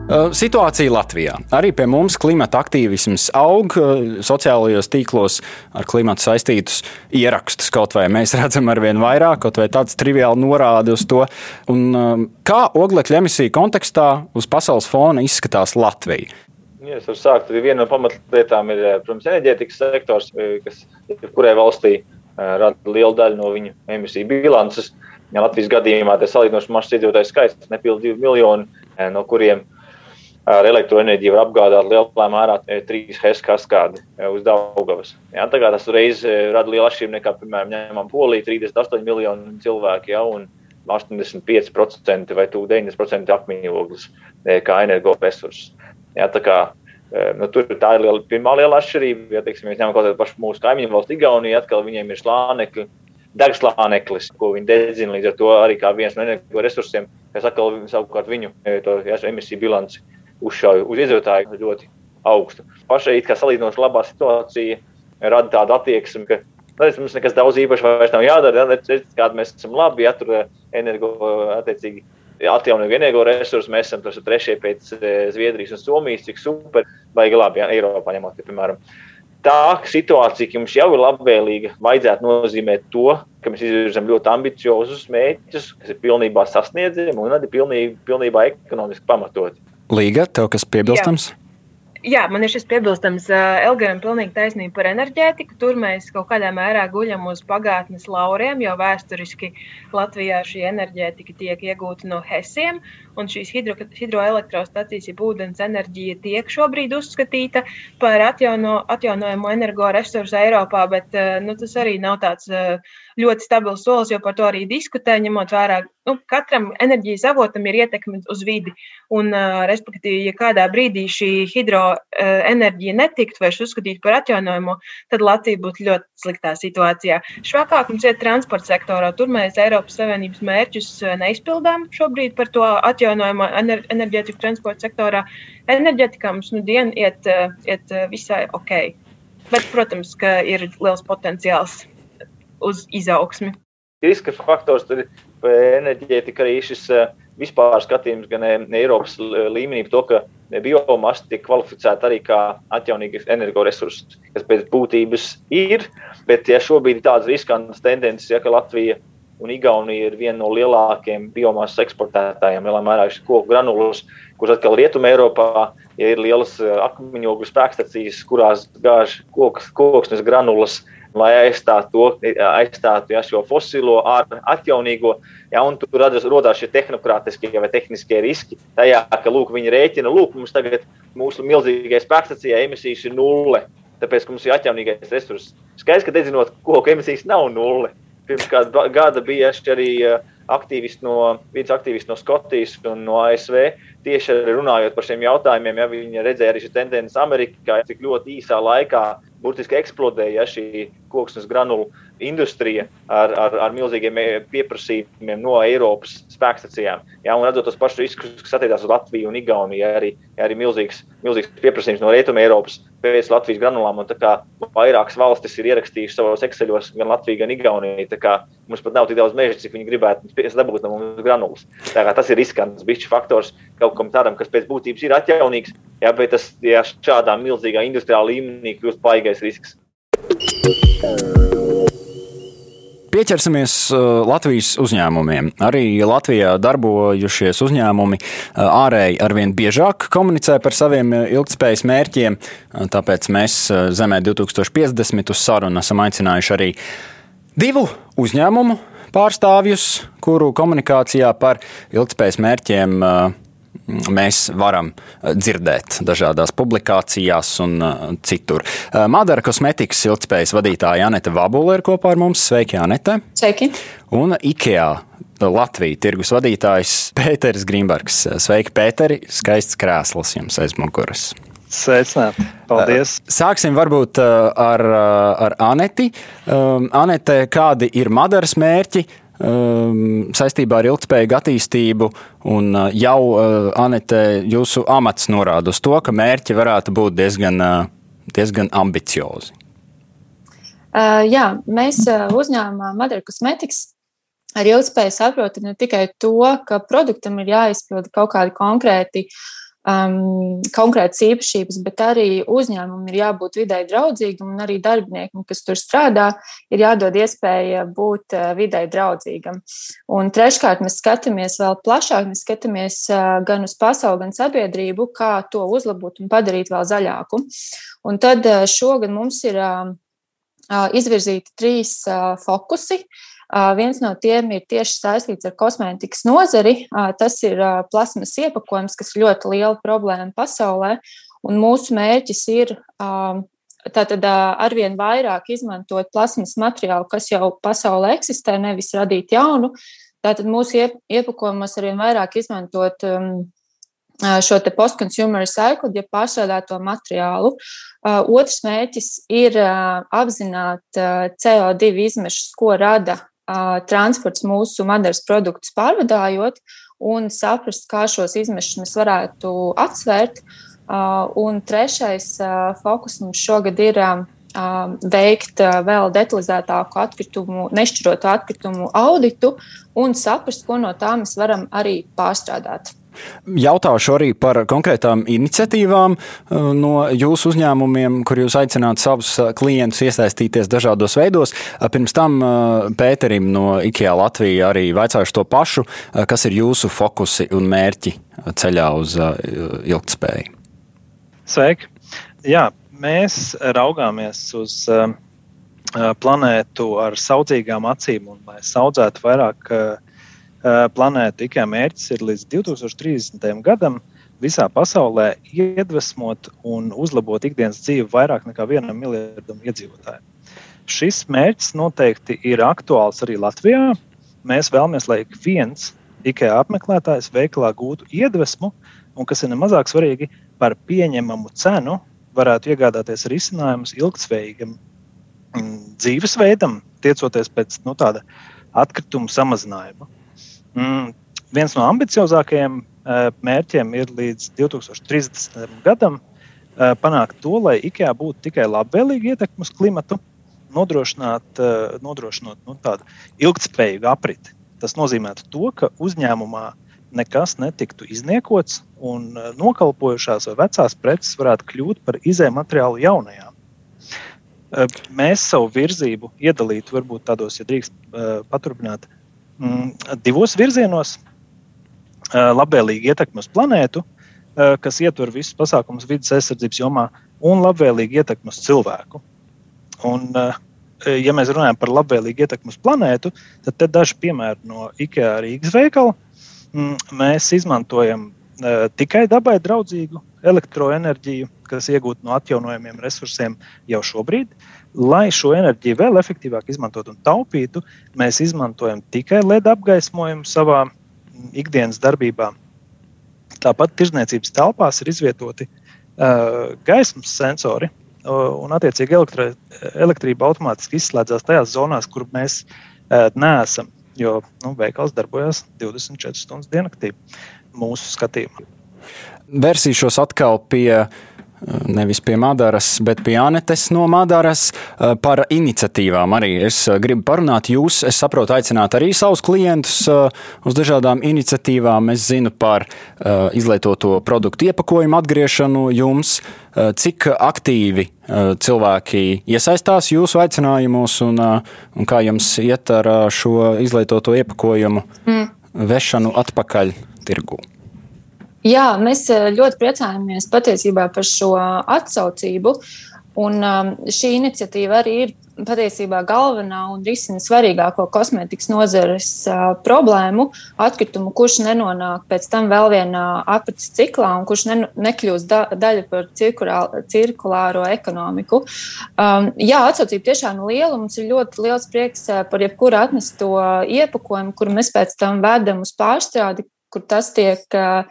Eh, situācija Latvijā. Arī pie mums klimata aktīvisms aug. Eh, sociālajos tīklos ar klimatu saistītus ierakstus kaut vai mēs redzam ar vien vairāk, kaut vai tāds triviāli norādi uz to. Un, Kā oglekļa emisiju kontekstā uz pasaules fona izskatās Latvija? Ja es varu sākt. Viena no pamatlietām ir, protams, enerģētikas sektors, kas kurai valstī rada lielu daļu no viņu emisiju bilances. Ja Latvijas gadījumā tas salīdzinoši mazs iedzīvotājs skaits, nepilnīgi 2 miljoni, no kuriem ar elektroenerģiju var apgādāt lielā mērā 3 HES kaskādi uz Daugavas. Ja, tas reiz rada lielu atšķirību nekā, piemēram, ņemam Poliju, 38 miljonu cilvēku. Un, 85% vai 90% akmeņu ogles e, kā energoresurss. Ja, tā, kā, e, nu, tur, tā ir liela, pirmā liela atšķirība. Ja teiksim, mēs ņemam kaut kādu pašu mūsu kaimiņu valsts Igauniju, atkal viņiem ir slānekļi. Degslāneklis, ko viņi dedzina līdz ar to arī kā viens no energoresursiem, kas atkal savukārt viņu to, ja, emisiju bilanci uzšauj uz iedzīvotāju ļoti augstu. Pašai it kā salīdzinoši labā situācija rada tādu attieksmi, ka Tāpēc mums nekas daudz īpaši vairs nav jādara. Ja, Kāda mēs esam labi, ja tur eh, energo attiecīgi atjaunīgu energoresursu. Mēs esam trešie pēc Zviedrijas un Somijas, cik super, vai labi, ja Eiropā ņemot, piemēram tā situācija, ka mums jau ir labvēlīga, vajadzētu nozīmēt to, ka mēs izvirzām ļoti ambiciozus mērķus, kas ir pilnībā sasniedzami un arī pilnībā, pilnībā ekonomiski pamatoti. Līga, tev kas piebilstams? Jā. Jā, man ir šis piebilstams. Elgam, pilnīgi taisnība par enerģētiku. Tur mēs kaut kādā mērā guļam uz pagātnes lauriem, jo vēsturiski Latvijā šī enerģētika tiek iegūta no hesiem. Un šīs hidro, hidroelektrostacijas, ja ūdens enerģija tiek šobrīd uzskatīta par atjauno, atjaunojumu energoresursu Eiropā, bet nu, tas arī nav tāds ļoti stabils solis, jo par to arī diskutē, ņemot vērā, nu, katram enerģijas avotam ir ietekme uz vidi. Un, uh, respektīvi, ja kādā brīdī šī hidroenerģija netiktu vairs uzskatīta par atjaunojumu, tad Latvija būtu ļoti sliktā situācijā. Švakāk mums ir transporta sektorā. Tur mēs Eiropas Savienības mērķus neizpildām šobrīd par to atjaunojumu enerģētiku transporta sektorā. Enerģētikā mums nu dienu iet, iet visai ok. Bet, protams, ka ir liels potenciāls uz izaugsmi. Riska faktors tur ir enerģētika arī šis eh, vispār skatījums gan eh, Eiropas līmenī par to, ka biomasa tiek kvalificēta arī kā atjaunīgs energoresurss, kas pēc būtības ir. Bet ja šobrīd ir tādas riskantas tendences, ja, ka Latvija un Igaunija ir viena no lielākajiem biomasas eksportētājiem, lielā mērā šis koku granulas, kurš atkal rietumē Eiropā ja ir lielas eh, akmeņogļu spēkstacijas, kurās gāž koks, koksnes granulas lai aizstātu, to, aizstātu ja, šo fosilo ar atjaunīgo. Ja, tur radas, rodās šie tehnokrātiskie vai tehniskie riski. Tajā, ka lūk, viņi rēķina, lūk, mums tagad mūsu milzīgajai spēkstacijai emisijas ir nulle. Tāpēc, mums ir atjaunīgais resurss. Skaidrs, ka dedzinot koku emisijas nav nulle. Pirms kāda gada bija arī aktīvisti no, viens aktīvists no Skotijas un no ASV. Tieši runājot par šiem jautājumiem, ja viņi redzēja arī šīs tendences Amerikā, cik ļoti īsā laikā burtiski eksplodēja ja, šī koksnes granulu industrija ar, ar, ar milzīgiem pieprasījumiem no Eiropas spēkstacijām. Ja, un redzot tos pašus riskus, kas attiecās uz Latviju un Igauniju, ja, arī, ja, arī milzīgs, milzīgs pieprasījums no Rietumē Eiropas pēc Latvijas granulām. Vairākas valstis ir ierakstījušas savos Excelos, gan Latviju, gan Igauniju. Mums pat nav tik daudz meža, cik viņi gribētu dabūt no mums granulas. Tas ir riskants, bišķi faktors kaut kam tādam, kas pēc būtības ir atjaunīgs. Jā, bet tas jā, šādā milzīgā industriālā līmenī kļūst paigais risks. Pieķersimies uh, Latvijas uzņēmumiem. Arī Latvijā darbojušies uzņēmumi uh, ārēji arvien biežāk komunicē par saviem uh, ilgspējas mērķiem. Tāpēc mēs Zemē 2050 uz sarunu esam aicinājuši arī divu uzņēmumu pārstāvjus, kuru komunikācijā par ilgspējas mērķiem mēs varam eh, dzirdēt dažādās publikācijās un uh, citur. Uh, Madara kosmetikas ilgspējas vadītāja Anete Vabula ir kopā ar mums. Sveiki, Anete! Sveiki! Un IKEA Latvijas tirgus vadītājs Pēters Grīmbergs. Sveiki, Pēteri! Skaists krēsls jums aiz muguras! Sveicināti! Paldies! Sāksim varbūt ar, ar Aneti. Anete, kādi ir Madaras mērķi? Um, saistībā ar ilgspējīgu attīstību. Un uh, jau uh, Anete, jūsu amats norāda uz to, ka mērķi varētu būt diezgan, uh, diezgan ambiciozi. Uh, jā, mēs uzņēmumā Madara Cosmetics ar ilgspēju saprotam ne tikai to, ka produktam ir jāizpilda kaut kādi konkrēti uh, um, konkrētas īpašības, bet arī uzņēmumam ir jābūt vidē draudzīgam, un arī darbiniekam, kas tur strādā, ir jādod iespēja būt uh, vidē draudzīgam. Un treškārt, mēs skatāmies vēl plašāk, mēs skatāmies uh, gan uz pasauli, gan sabiedrību, kā to uzlabot un padarīt vēl zaļāku. Un tad uh, šogad mums ir izvirzīti trīs fokusi. Viens no tiem ir tieši saistīts ar kosmētikas nozari. Tas ir plasmas iepakojums, kas ir ļoti liela problēma pasaulē. Un mūsu mērķis ir tātad arvien vairāk izmantot plasmas materiālu, kas jau pasaulē eksistē, nevis radīt jaunu. Tātad mūsu iepakojumos arvien vairāk izmantot šo post-consumer recycle, ja pārstrādāto materiālu. Otrs mērķis ir apzināt CO2 izmešus, ko rada transports mūsu madaras produktus pārvadājot un saprast, kā šos izmešus mēs varētu atsvērt. Un trešais fokus mums šogad ir veikt vēl detalizētāku atkritumu, nešķirotu atkritumu auditu un saprast, ko no tā mēs varam arī pārstrādāt. Jautāšu arī par konkrētām iniciatīvām no jūsu uzņēmumiem, kur jūs aicināt savus klientus iesaistīties dažādos veidos. Pirms tam Pēterim no IKEA Latvija arī vaicāšu to pašu, kas ir jūsu fokusi un mērķi ceļā uz ilgtspēju. Sveiki! Jā, mēs raugāmies uz uh, planētu ar saudzīgām acīm, un lai audzētu vairāk uh, planētu, tikai mērķis ir līdz 2030. gadam visā pasaulē iedvesmot un uzlabot ikdienas dzīvi vairāk nekā vienam miljardam iedzīvotāju. Šis mērķis noteikti ir aktuāls arī Latvijā. Mēs vēlamies, lai ik viens IKEA apmeklētājs veikalā gūtu iedvesmu, un, kas ir nemazāk svarīgi, par pieņemamu cenu varētu iegādāties risinājumus ilgspējīgam mm, dzīvesveidam, tiecoties pēc nu, tāda atkritumu samazinājuma. Mm, viens no ambiciozākajiem uh, mērķiem ir līdz 2030. gadam uh, panākt to, lai IKEA būtu tikai labvēlīga ietekme uz klimatu, nodrošināt, uh, nodrošinot nu, tādu ilgspējīgu apriti. Tas nozīmē to, ka uzņēmumā uh, nekas netiktu izniekots, un nokalpojušās vai vecās preces varētu kļūt par izējuma materiālu jaunajām. Mēs savu virzību iedalītu, varbūt tādos, ja drīkst e, paturpināt, mm, divos virzienos. Labvēlīgi ietekmi uz planētu, kas ietver visus pasākumus vidas aizsardzības jomā, un labvēlīgi ietekmi uz cilvēku. Un, ja mēs runājam par labvēlīgu ietekmi uz planētu, tad te daži piemēri no IKEA Rīgas veikala. Mm, mēs izmantojam uh, tikai dabai draudzīgu elektroenerģiju, kas iegūta no atjaunojamiem resursiem jau šobrīd. Lai šo enerģiju vēl efektīvāk izmantotu un taupītu, mēs izmantojam tikai LED apgaismojumu savā ikdienas darbībā. Tāpat tirzniecības telpās ir izvietoti uh, gaismas sensori, uh, un attiecīgi elektri, elektrība automātiski izslēdzas tajās zonās, kur mēs uh, neesam jo nu, veikals darbojas 24 stundas diennaktī mūsu skatījumā. Vērsīšos atkal pie nevis pie Madaras, bet pie Anetes no Madaras par iniciatīvām. Arī es gribu parunāt jūs, es saprotu, aicināt arī savus klientus uz dažādām iniciatīvām. Es zinu par izlietoto produktu iepakojumu atgriešanu jums, cik aktīvi cilvēki iesaistās jūsu aicinājumos un, un kā jums iet ar šo izlietoto iepakojumu mm. vešanu atpakaļ tirgū. Jā, mēs eh, ļoti priecājamies patiesībā par šo atsaucību. Un um, šī iniciatīva arī ir patiesībā galvenā un risina svarīgāko kosmētikas nozares uh, problēmu - atkritumu, kurš nenonāk pēc tam vēl vienā apatas ciklā un kurš ne, nekļūst da, daļa par cirkulāro, cirkulāro ekonomiku. Um, jā, atsaucība tiešām ir liela. Mums ir ļoti liels prieks uh, par jebkuru atnesto iepakojumu, kuru mēs pēc tam vedam uz pārstrādi, kur tas tiek uh,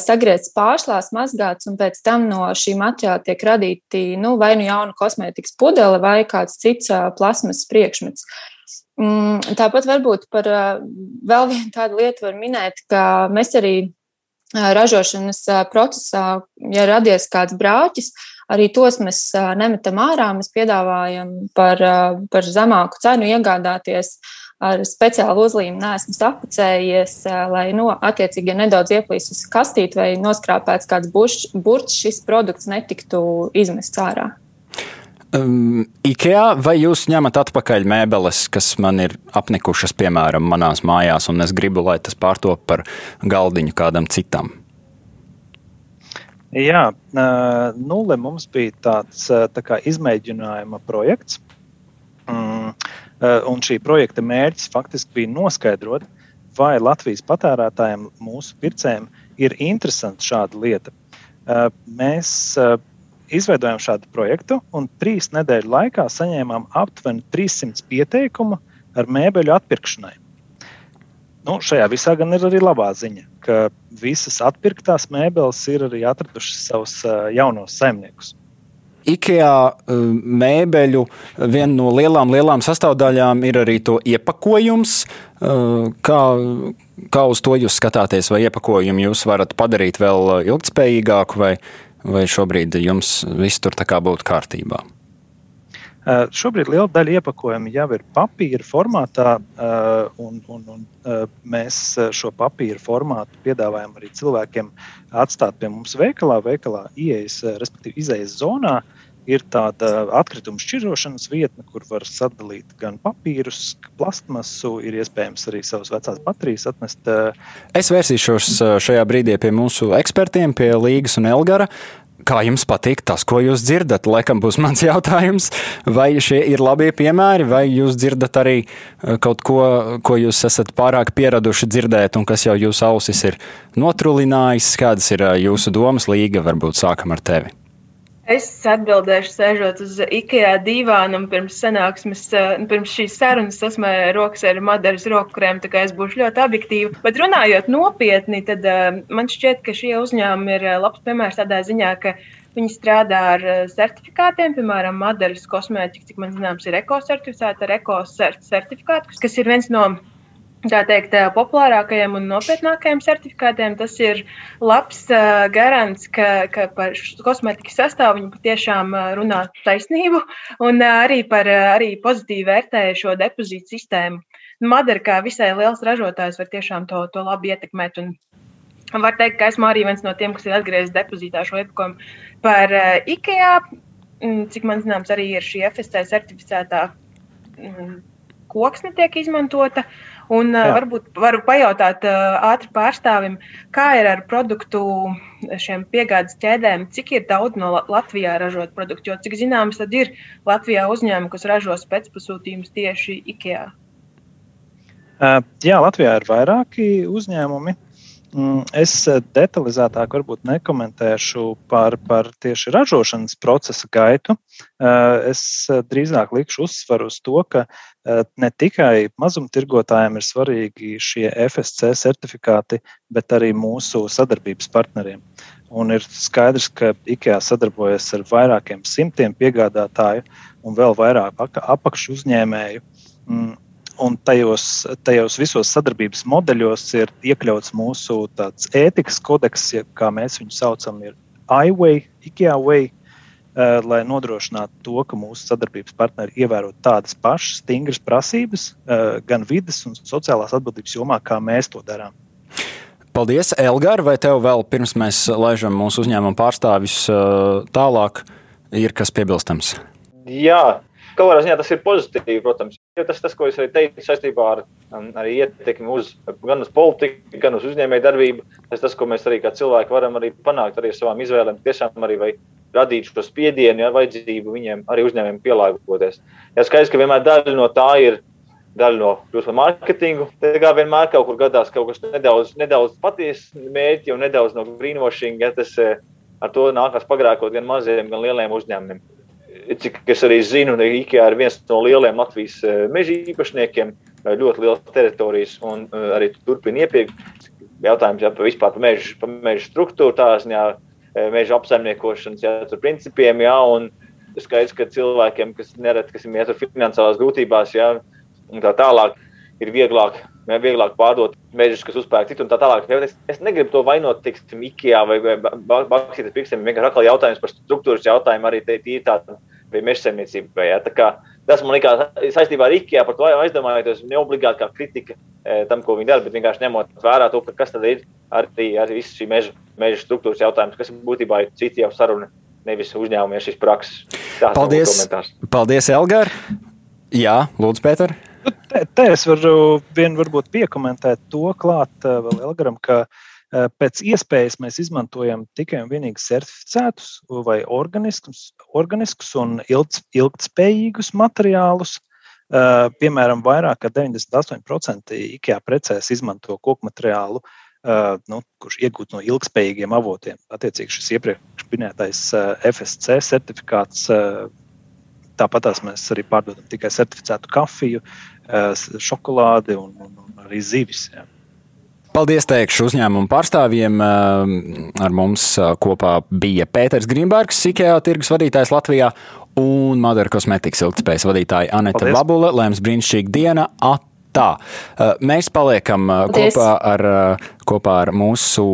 sagriezts pārslās, mazgāts, un pēc tam no šī materiāla tiek radīti nu, vai nu jauna kosmētikas pudele vai kāds cits plasmas priekšmets. Mm, tāpat varbūt par vēl vienu tādu lietu var minēt, ka mēs arī ražošanas procesā, ja radies kāds brāķis, arī tos mēs nemetam ārā. Mēs piedāvājam par, par zemāku cenu iegādāties uh, ar speciālu uzlīmu neesmu sapucējies, lai nu, attiecīgi ja nedaudz ieplīsis kastīt vai noskrāpēts kāds burts, šis produkts netiktu izmests ārā. Um, IKEA vai jūs ņemat atpakaļ mēbeles, kas man ir apnikušas, piemēram, manās mājās, un es gribu, lai tas pārtop par galdiņu kādam citam? Jā, nulle mums bija tāds tā kā izmēģinājuma projekts. Eh, un šī projekta mērķis faktiski bija noskaidrot, vai Latvijas patērētājiem, mūsu pircējiem, ir interesanta šāda lieta. Eh, mēs eh, izveidojām šādu projektu, un trīs nedēļu laikā saņēmām aptuveni 300 pieteikumu ar mēbeļu atpirkšanai. Nu, šajā visā gan ir arī labā ziņa, ka visas atpirktās mēbeles ir arī atradušas savus jaunos saimniekus. IKEA eh, mēbeļu viena no lielām, lielām sastāvdaļām ir arī to iepakojums. Eh, kā, kā uz to jūs skatāties, vai iepakojumu jūs varat padarīt vēl ilgspējīgāku, vai, vai šobrīd jums viss tur kā būtu kārtībā? Šobrīd liela daļa iepakojumu jau ir papīra formātā, un, un, un mēs šo papīra formātu piedāvājam arī cilvēkiem atstāt pie mums veikalā, veikalā ieejas, respektīvi izējas zonā. Ir tāda atkrituma šķirošanas vietne, kur var sadalīt gan papīrus, plastmasu, ir iespējams arī savas vecās baterijas atnest. Es vērsīšos šajā brīdī pie mūsu ekspertiem, pie Līgas un Elgara. Kā jums patīk tas, ko jūs dzirdat? Laikam būs mans jautājums, vai šie ir labie piemēri, vai jūs dzirdat arī eh, kaut ko, ko jūs esat pārāk pieraduši dzirdēt, un kas jau jūsu ausis ir notrulinājis? Kādas ir eh, jūsu domas līga? Varbūt sākam ar tevi. Es atbildēšu, sēžot uz IKEA divāna pirms sanāksmes, eh, pirms šīs sarunas sasmēju rokas ar Madaras roku krēmu, tā kā es būšu ļoti objektīva. Bet runājot nopietni, tad uh, man šķiet, ka šie uzņēmumi ir eh, labs piemērs tādā ziņā, ka viņi strādā ar certifikātiem, piemēram, Madaras kosmētika, cik man zināms, ir ekocertificēta ar ekocertifikātu, kas ir viens no tā teikt, populārākajiem un nopietnākajiem certifikātiem. Tas ir labs uh, garants, ka, ka par kosmētikas sastāvu viņi patiešām runā taisnību un uh, arī par arī pozitīvi vērtēja šo depozītu sistēmu. Madara, kā visai liels ražotājs, var tiešām to, to labi ietekmēt. Un, Var teikt, ka esmu arī viens no tiem, kas ir atgriezies depozītā šo iepakojumu par uh, IKEA. Cik man zināms, arī ir šī FSC certificētā um, koksne tiek izmantota. Uh, Un Jā. varbūt varu pajautāt ātri pārstāvim, kā ir ar produktu šiem piegādes ķēdēm, cik ir daudz no Latvijā ražot produktu, jo cik zināms, tad ir Latvijā uzņēmumi, kas ražo pēcpasūtījumus tieši IKEA. Jā, Latvijā ir vairāki uzņēmumi. Mm, es detalizētāk nekomentēšu par, par tieši ražošanas procesa gaitu. Es drīzāk likšu uzsvaru uz to, ka ne tikai mazumtirgotājiem ir svarīgi šie FSC certifikāti, bet arī mūsu sadarbības partneriem. Un ir skaidrs, ka IKEA sadarbojas ar vairākiem simtiem piegādātāju un vēl vairāk apakšu uzņēmēju. Mm, Un tajos, tajos visos sadarbības modeļos ir iekļauts mūsu ētikas kodeks, kā mēs viņu saucam, ir iWay, IKEA Way, lai nodrošinātu to, ka mūsu sadarbības partneri ievēro tādas pašas stingras prasības, uh, gan vidas un sociālās atbildības jomā, kā mēs to darām. Paldies, Elgar, vai tev vēl pirms mēs laižam mūsu uzņēmumu pārstāvis uh, tālāk, ir kas piebilstams? Jā, Katrā ziņā tas ir pozitīvi, protams. Jo tas, tas, ko es arī teicu saistībā ar um, arī ietekmi uz, gan uz politiku, gan uz uzņēmēju darbību, tas, tas, ko mēs arī kā cilvēki varam arī panākt arī ar savām izvēlēm, tiešām arī radīt šo spiedienu, ja vajadzību viņiem arī uzņēmējiem pielāgoties. Ja skaidrs, ka vienmēr daļa no tā ir daļa no kļūst mārketingu. Tad kā vienmēr kaut kur gadās kaut kas nedaudz, nedaudz patiesa mērķi un nedaudz no greenwashing, ja tas eh, ar to nākās pagrākot gan maziem, gan lieliem uzņēmumiem cik es arī zinu, IKEA ir viens no lieliem Latvijas eh, meža īpašniekiem, eh, ļoti liels teritorijas un eh, arī turpina iepirkt. Jautājums jā, par vispār par meža, par meža struktūru, tā ziņā meža apsaimniekošanas jā, principiem. Jā, un skaidrs, ka cilvēkiem, kas nereti, kas ir iet finansiālās grūtībās, jā, tā tālāk, ir vieglāk, jā, vieglāk pārdot mežus, kas uzpērk citu un tā tālāk. Es, es negribu to vainot, teiksim, IKEA vai, Baksītas piksiem. Vienkārši atkal jautājums par struktūras jautājumu arī te ir tāda vai mežsaimniecībai. Ja? Tas man liekas saistībā ar IKEA par to aizdomājoties, ne obligāti kā kritika e, tam, ko viņi dara, bet vienkārši ņemot vērā to, kas tad ir arī, arī viss šī meža, meža struktūras jautājums, kas būtībā ir citi jau saruna, nevis uzņēmumi šīs prakses. Tāds paldies, paldies, Elgar! Jā, lūdzu, Pēter! Nu, te, te es varu vien varbūt piekomentēt to klāt e, vēl Elgaram, ka uh, pēc iespējas mēs izmantojam tikai un vienīgi certificētus vai organiskus, organiskus un ilgt, ilgtspējīgus materiālus. Eh, piemēram, vairāk kā 98% IKEA precēs izmanto koku materiālu, eh, nu, kurš iegūts no ilgspējīgiem avotiem. Attiecīgi, šis iepriekš minētais FSC certifikāts Tāpat mēs arī pārdodam tikai certificētu kafiju, šokolādi un, un, un arī zivis. Jā. Paldies, teikšu uzņēmumu pārstāvjiem. Eh, ar mums eh, kopā bija Pēters Grīmbergs, IKEA tirgus vadītājs Latvijā, un Madara kosmetikas ilgspējas vadītāja Anita Paldies. Babule. Lēms brīnišķīga diena! Tā, eh, mēs paliekam Paldies. kopā ar, kopā ar mūsu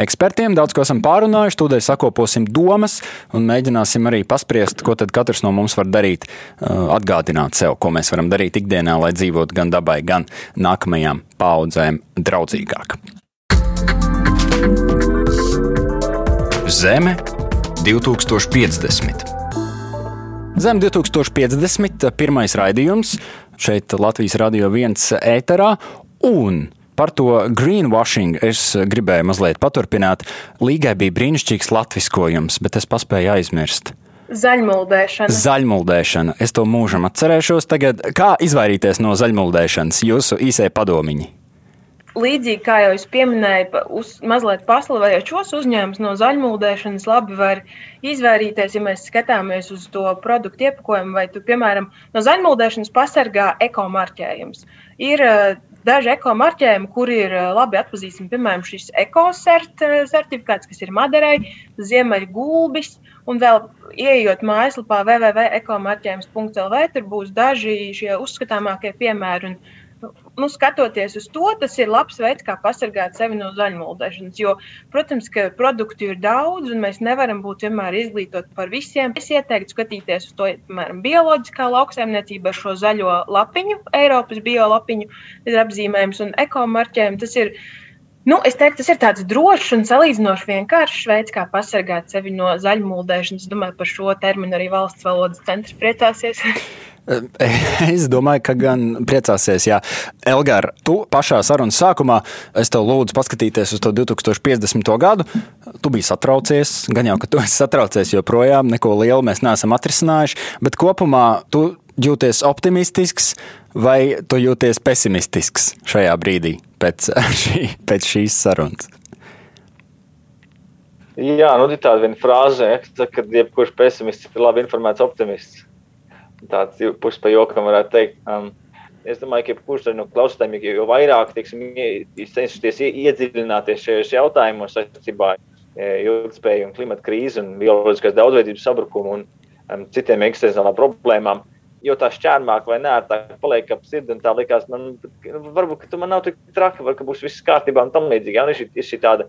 ekspertiem, daudz ko esam pārunājuši. Tūdaļ sakoposim domas un mēģināsim arī paspriest, ko katrs no mums var darīt, uh, atgādināt sev, ko mēs varam darīt ikdienā, lai dzīvotu gan dabai, gan nākamajām paudzēm draudzīgāk. Zeme 2050. Zem 2050. pirmais raidījums šeit Latvijas radio viens ēterā un Par to greenwashing es gribēju mazliet paturpināt. Līgai bija brīnišķīgs latviskojums, bet es paspēju aizmirst. Zaļmuldēšana. Zaļmuldēšana. Es to mūžam atcerēšos. Tagad, kā izvairīties no zaļmuldēšanas? Jūsu īsē padomiņi līdzīgi kā jau es pieminēju, uz, mazliet paslavējot šos uzņēmumus no zaļmuldēšanas, labi var izvairīties, ja mēs skatāmies uz to produktu iepakojumu, vai, tu, piemēram, no zaļmuldēšanas pasargā ekomarķējums. Ir uh, daži ekomarķējumi, kuri ir uh, labi atpazīstami, piemēram, šis ekosert uh, certifikāts, kas ir Maderai, Ziemeļgulbis, un vēl ieejot mājaslapā www.ekomarķējums.lv, tur būs daži šie uzskatāmākie piemēri. Un, nu, skatoties uz to, tas ir labs veids, kā pasargāt sevi no zaļmuldēšanas. Jo, protams, ka produktu ir daudz, un mēs nevaram būt vienmēr izglītoti par visiem. Es ieteiktu skatīties uz to, piemēram, bioloģiskā lauksaimniecība ar šo zaļo lapiņu, Eiropas biolapiņu, apzīmējums un ekomarķējumu. Tas ir Nu, es teiktu, tas ir tāds drošs un salīdzinoši vienkāršs veids, kā pasargāt sevi no zaļmuldēšanas. Es domāju, par šo terminu arī valsts valodas centrs priecāsies. Es domāju, ka gan priecāsies. Jā. Elgar, tu pašā sarunas sākumā es tev lūdzu paskatīties uz to 2050. gadu. Tu biji satraucies, gan jau, ka tu esi satraucies joprojām, neko lielu mēs neesam atrisinājuši, bet kopumā tu jūties optimistisks vai tu jūties pesimistisks šajā brīdī pēc, šī, pēc šīs sarunas? Jā, nu, ir tāda frāze, ka jebkurš pesimists ir labi informēts optimists tāds puses pa jokam varētu teikt. Um, es domāju, ka jebkurš no klausītājiem, jo vairāk teiksim, cenšaties iedziļināties šajos jautājumos saistībā ar e, ilgspēju un klimata krīzi un bioloģiskās daudzveidības sabrukumu un um, citiem eksistenciālām problēmām. Jo tā šķērmāk vai nē, tā paliek ap sirdi tā likās, man, varbūt, tu man nav tik traki, varbūt būs viss kārtībā un tam līdzīgi. Ja? Ir ir šī tāda,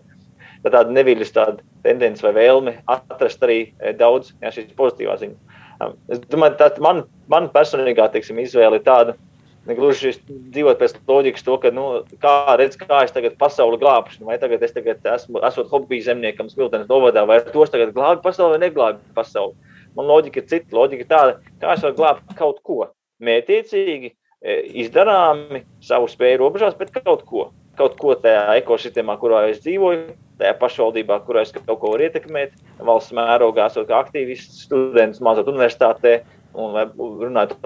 tā tāda neviļas tāda tendence vai vēlme atrast arī e, daudz ja, šīs pozitīvās ziņas. Es domāju, tā man, man personīgā teiksim, izvēle ir tāda, negluži dzīvot pēc loģikas, to, ka, nu, kā redz, kā es tagad pasauli glābšu, vai tagad es tagad esmu, esmu hobija zemniekam, smiltenes novadā, vai tos tagad glābi pasauli vai neglābi pasauli. Man loģika ir cita, loģika ir tāda, kā es varu glābt kaut ko mētiecīgi, e, izdarāmi savu spēju robežās, bet kaut ko. Kaut ko tajā ekosistēmā, kurā es dzīvoju, tajā pašvaldībā, kurā es kaut ko varu ietekmēt, valsts mērogā, esot kā aktīvists, students, mācot universitātē un runājot.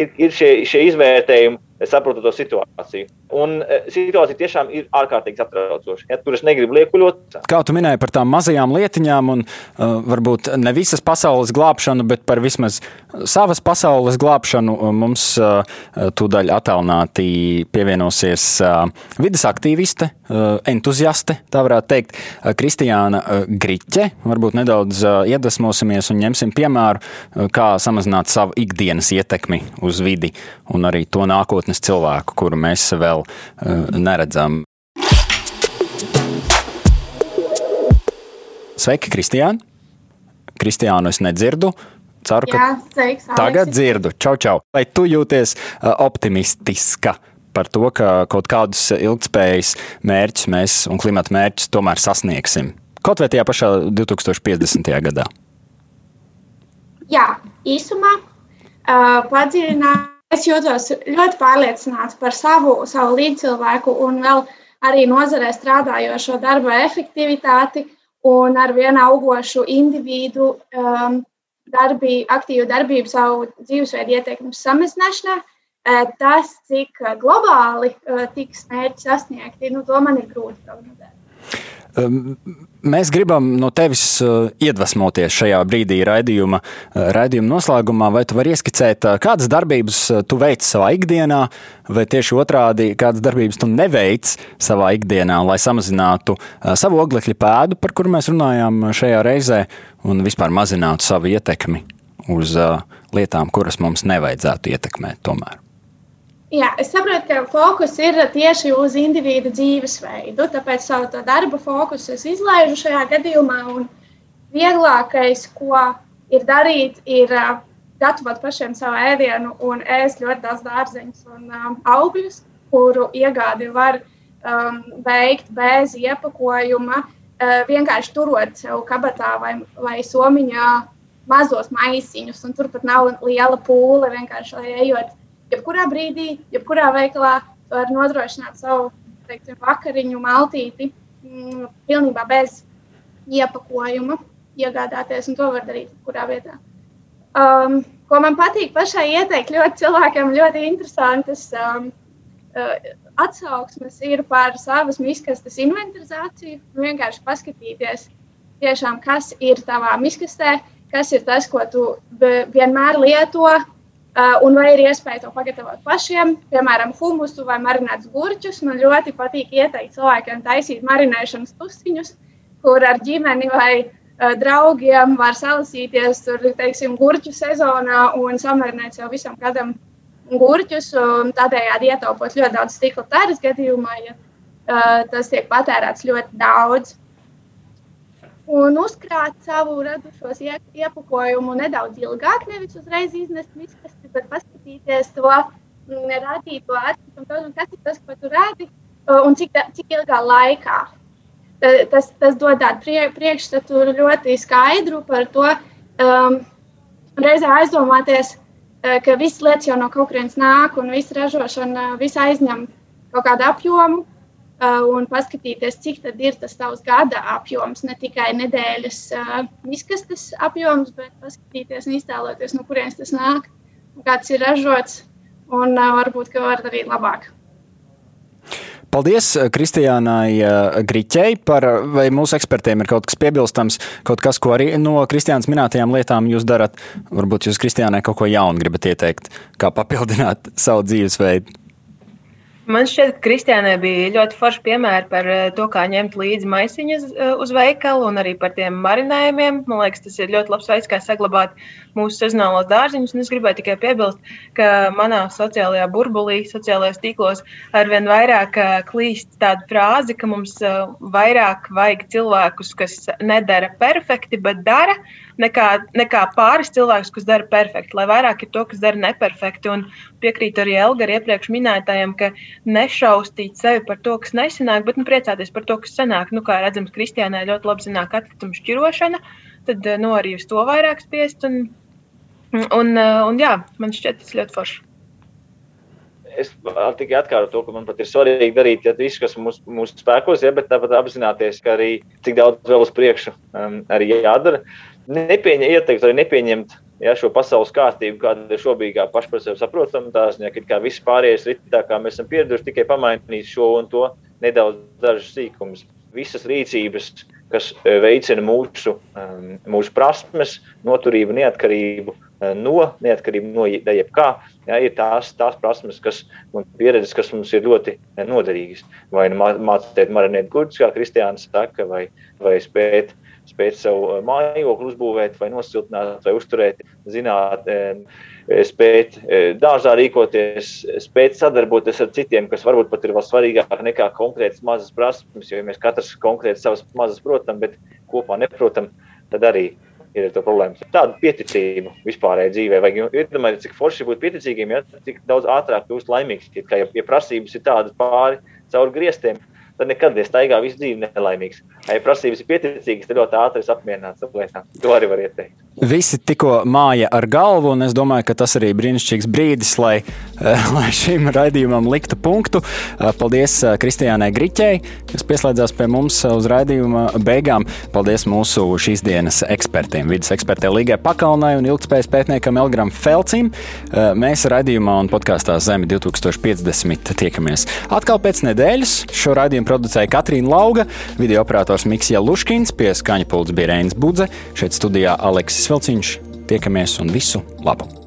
Ir, ir šie, šie izvērtējumi, es saprotu to situāciju. Un e, situācija tiešām ir ārkārtīgi satraucoša. Ja, tur es negribu liekuļot. Kā tu minēji par tām mazajām lietiņām, un uh, varbūt ne visas pasaules glābšanu, bet par vismaz savas pasaules glābšanu uh, mums uh, tūdaļ attālināti pievienosies uh, vidas aktīviste, uh, entuziaste, tā varētu teikt, uh, Kristiāna uh, Griķe. Varbūt nedaudz uh, iedvesmosimies un ņemsim piemēru, uh, kā samazināt savu ikdienas ietekmi uz vidi un arī to nākotnes cilvēku, kuru mēs vēl uh, neredzam. Sveiki, Kristiāna! Kristiānu es nedzirdu. Ceru, ka Jā, sveiks, tagad dzirdu. Čau, čau. Vai tu jūties uh, optimistiska par to, ka kaut kādus ilgspējas mērķus mēs un klimata mērķus tomēr sasniegsim? Kaut vai tajā pašā 2050. gadā. Jā, īsumā uh, padziļināt Es jūtos ļoti pārliecināts par savu, savu līdzcilvēku un vēl arī nozarē strādājošo darba efektivitāti un ar vienu augošu individu um, darbī, aktīvu darbību savu dzīvesveidu ietekmes samazināšanā. Uh, tas, cik globāli uh, tiks mērķi sasniegti, nu, to man ir grūti prognozēt. Mēs gribam no tevis uh, iedvesmoties šajā brīdī, raidījuma, uh, raidījuma noslēgumā. Vai tu vari ieskicēt, uh, kādas darbības tu veic savā ikdienā, vai tieši otrādi, kādas darbības tu neveic savā ikdienā, lai samazinātu savu oglekļa pēdu, par kuru mēs runājām šajā reizē, un vispār mazinātu savu ietekmi uz lietām, kuras mums nevajadzētu ietekmēt tomēr? Jā, es saprotu, ka fokus ir tieši uz individu dzīvesveidu. Tāpēc savu darba fokusu es izlaižu šajā gadījumā. Vieglākais, ko ir darīt, ir uh, gatavot pašiem savu ēdienu un ēst ļoti daudz dārzeņus un um, augļus, kuru iegādi var um, veikt bez iepakojuma, uh, vienkārši turot sev kabatā vai, vai somiņā mazos maisiņus. Turpat nav liela pūle, vienkārši ejot jebkurā brīdī, jebkurā veikalā var nodrošināt savu teiksim, vakariņu maltīti mm, pilnībā bez iepakojuma, iegādāties, un to var darīt jebkurā vietā. Um, ko man patīk pašai ieteikt, ļoti cilvēkiem ļoti interesantas um, uh, atsauksmes ir par savas miskastes inventarizāciju. Vienkārši paskatīties, tiešām, kas ir tavā miskastē, kas ir tas, ko tu vienmēr lieto, un vai ir iespēja to pagatavot pašiem, piemēram, humusu vai marinētus gurķus. Man ļoti patīk ieteikt cilvēkiem taisīt marinēšanas tusiņus, kur ar ģimeni vai uh, draugiem var salasīties tur, teiksim, gurķu sezonā un samarinēt sev visam gadam gurķus. Tādējādi ietaupot ļoti daudz stikla tēras gadījumā, ja uh, tas tiek patērēts ļoti daudz un uzkrāt savu radušos iepakojumu nedaudz ilgāk, nevis uzreiz iznest miskasti, bet paskatīties to mm, radīto atkritumu, kas ir tas, ko tu radi un cik, cik ilgā laikā. Tas, tas dod tādu prie, priekšstatu ļoti skaidru par to, um, reizē aizdomāties, ka visas lietas jau no kaut kurienes nāk un visa ražošana visa aizņem kaut kādu apjomu. Uh, un paskatīties, cik ir tas tavs gada apjoms, ne tikai nedēļas uh, izkastes apjoms, bet paskatīties un iztēloties, no kurienes tas nāk, kāds ir ražots, un varbūt, ka var darīt labāk. Paldies Kristiānai Grīķei par, vai mūsu ekspertiem ir kaut kas piebilstams, kaut kas, ko arī no Kristiānas minētajām lietām jūs darat. Varbūt jūs Kristiānai kaut ko jaunu gribat ieteikt, kā papildināt savu dzīvesveidu. Man šķiet, ka Kristiānai bija ļoti forši piemēri par eh, to, kā ņemt līdzi maisiņus eh, uz veikalu un arī par tiem marinējumiem. Man liekas, tas ir ļoti labs veids, kā saglabāt mūsu sezonālos dārziņus. Un es gribēju tikai piebilst, ka manā sociālajā burbulī, sociālajos tīklos arvien vairāk eh, klīst tāda frāze, ka mums vairāk vajag cilvēkus, kas nedara perfekti, bet dara nekā, nekā pāris cilvēkus, kas dara perfekti, lai vairāk ir to, kas dara neperfekti. Un piekrītu arī Elgar iepriekš minētājiem, ka nešaustīt sevi par to, kas nesanāk, bet nu, priecāties par to, kas sanāk. Nu, kā redzams, Kristiānai ļoti labi zināk atkritumu šķirošana, tad nu, arī uz to vairāk spiest. Un, un, un jā, man šķiet tas ļoti forši es tikai atkārtoju to, ka man pat ir svarīgi darīt ja, visu, kas mūsu mūs spēkos, ja, bet tāpat apzināties, ka arī cik daudz vēl uz priekšu um, arī jādara nepieņem, ieteikt arī nepieņemt ja, šo pasaules kārtību, kāda ir šobrīd, kā paši par sevi saprotam. Tā ziņā, ka viss pārējais ir tā, kā mēs esam pieraduši, tikai pamainīt šo un to nedaudz dažus sīkumus. Visas rīcības, kas e, veicina mūsu, um, mūsu prasmes, noturību, neatkarību e, no neatkarību no jebkā, ja, ir tās, tās prasmes, kas man pieredzes, kas mums ir ļoti noderīgas. Vai nu mācīt marinēt gurķus, kā Kristiāns saka, vai, vai spēt spēt savu eh, mājokli uzbūvēt, vai nosiltināt, vai uzturēt, zināt, eh, spēt eh, dārzā rīkoties, spēt sadarboties ar citiem, kas varbūt pat ir vēl svarīgāk nekā konkrētas mazas prasmes. Jo ja mēs katrs konkrēti savas mazas protam, bet kopā neprotam, tad arī ir tā problēma. Tāda pieticība vispārējai dzīvē. Iedomājieties, cik forši būt pieticīgiem, ja cik daudz ātrāk kļūst laimīgs. Ja, ja prasības ir tādas pāri cauri griestiem, tad nekad nestaigā visu dzīvi nelaimīgs. Ja prasības ir pieticīgas, tad ļoti ātri es apmierināts ar lietām. To arī var ieteikt. Visi tikko māja ar galvu, un es domāju, ka tas arī brīnišķīgs brīdis, lai, eh, lai šim raidījumam liktu punktu. Eh, paldies eh, Kristiānai Griķei, kas pieslēdzās pie mums uz raidījuma beigām. Paldies mūsu šīs dienas ekspertiem, vidas ekspertei Līgai Pakalnai un ilgspējas pētniekam Elgram Felcim. Mēs raidījumā un podkāstā Zeme 2050 tiekamies atkal pēc nedēļas. Šo raidījumu producēja Katrīna Lauga, video operators Miksija Luškins, pie skaņa pults bija Reinis Budze, šeit studijā Aleksis Vilciņš. Tiekamies un visu labu!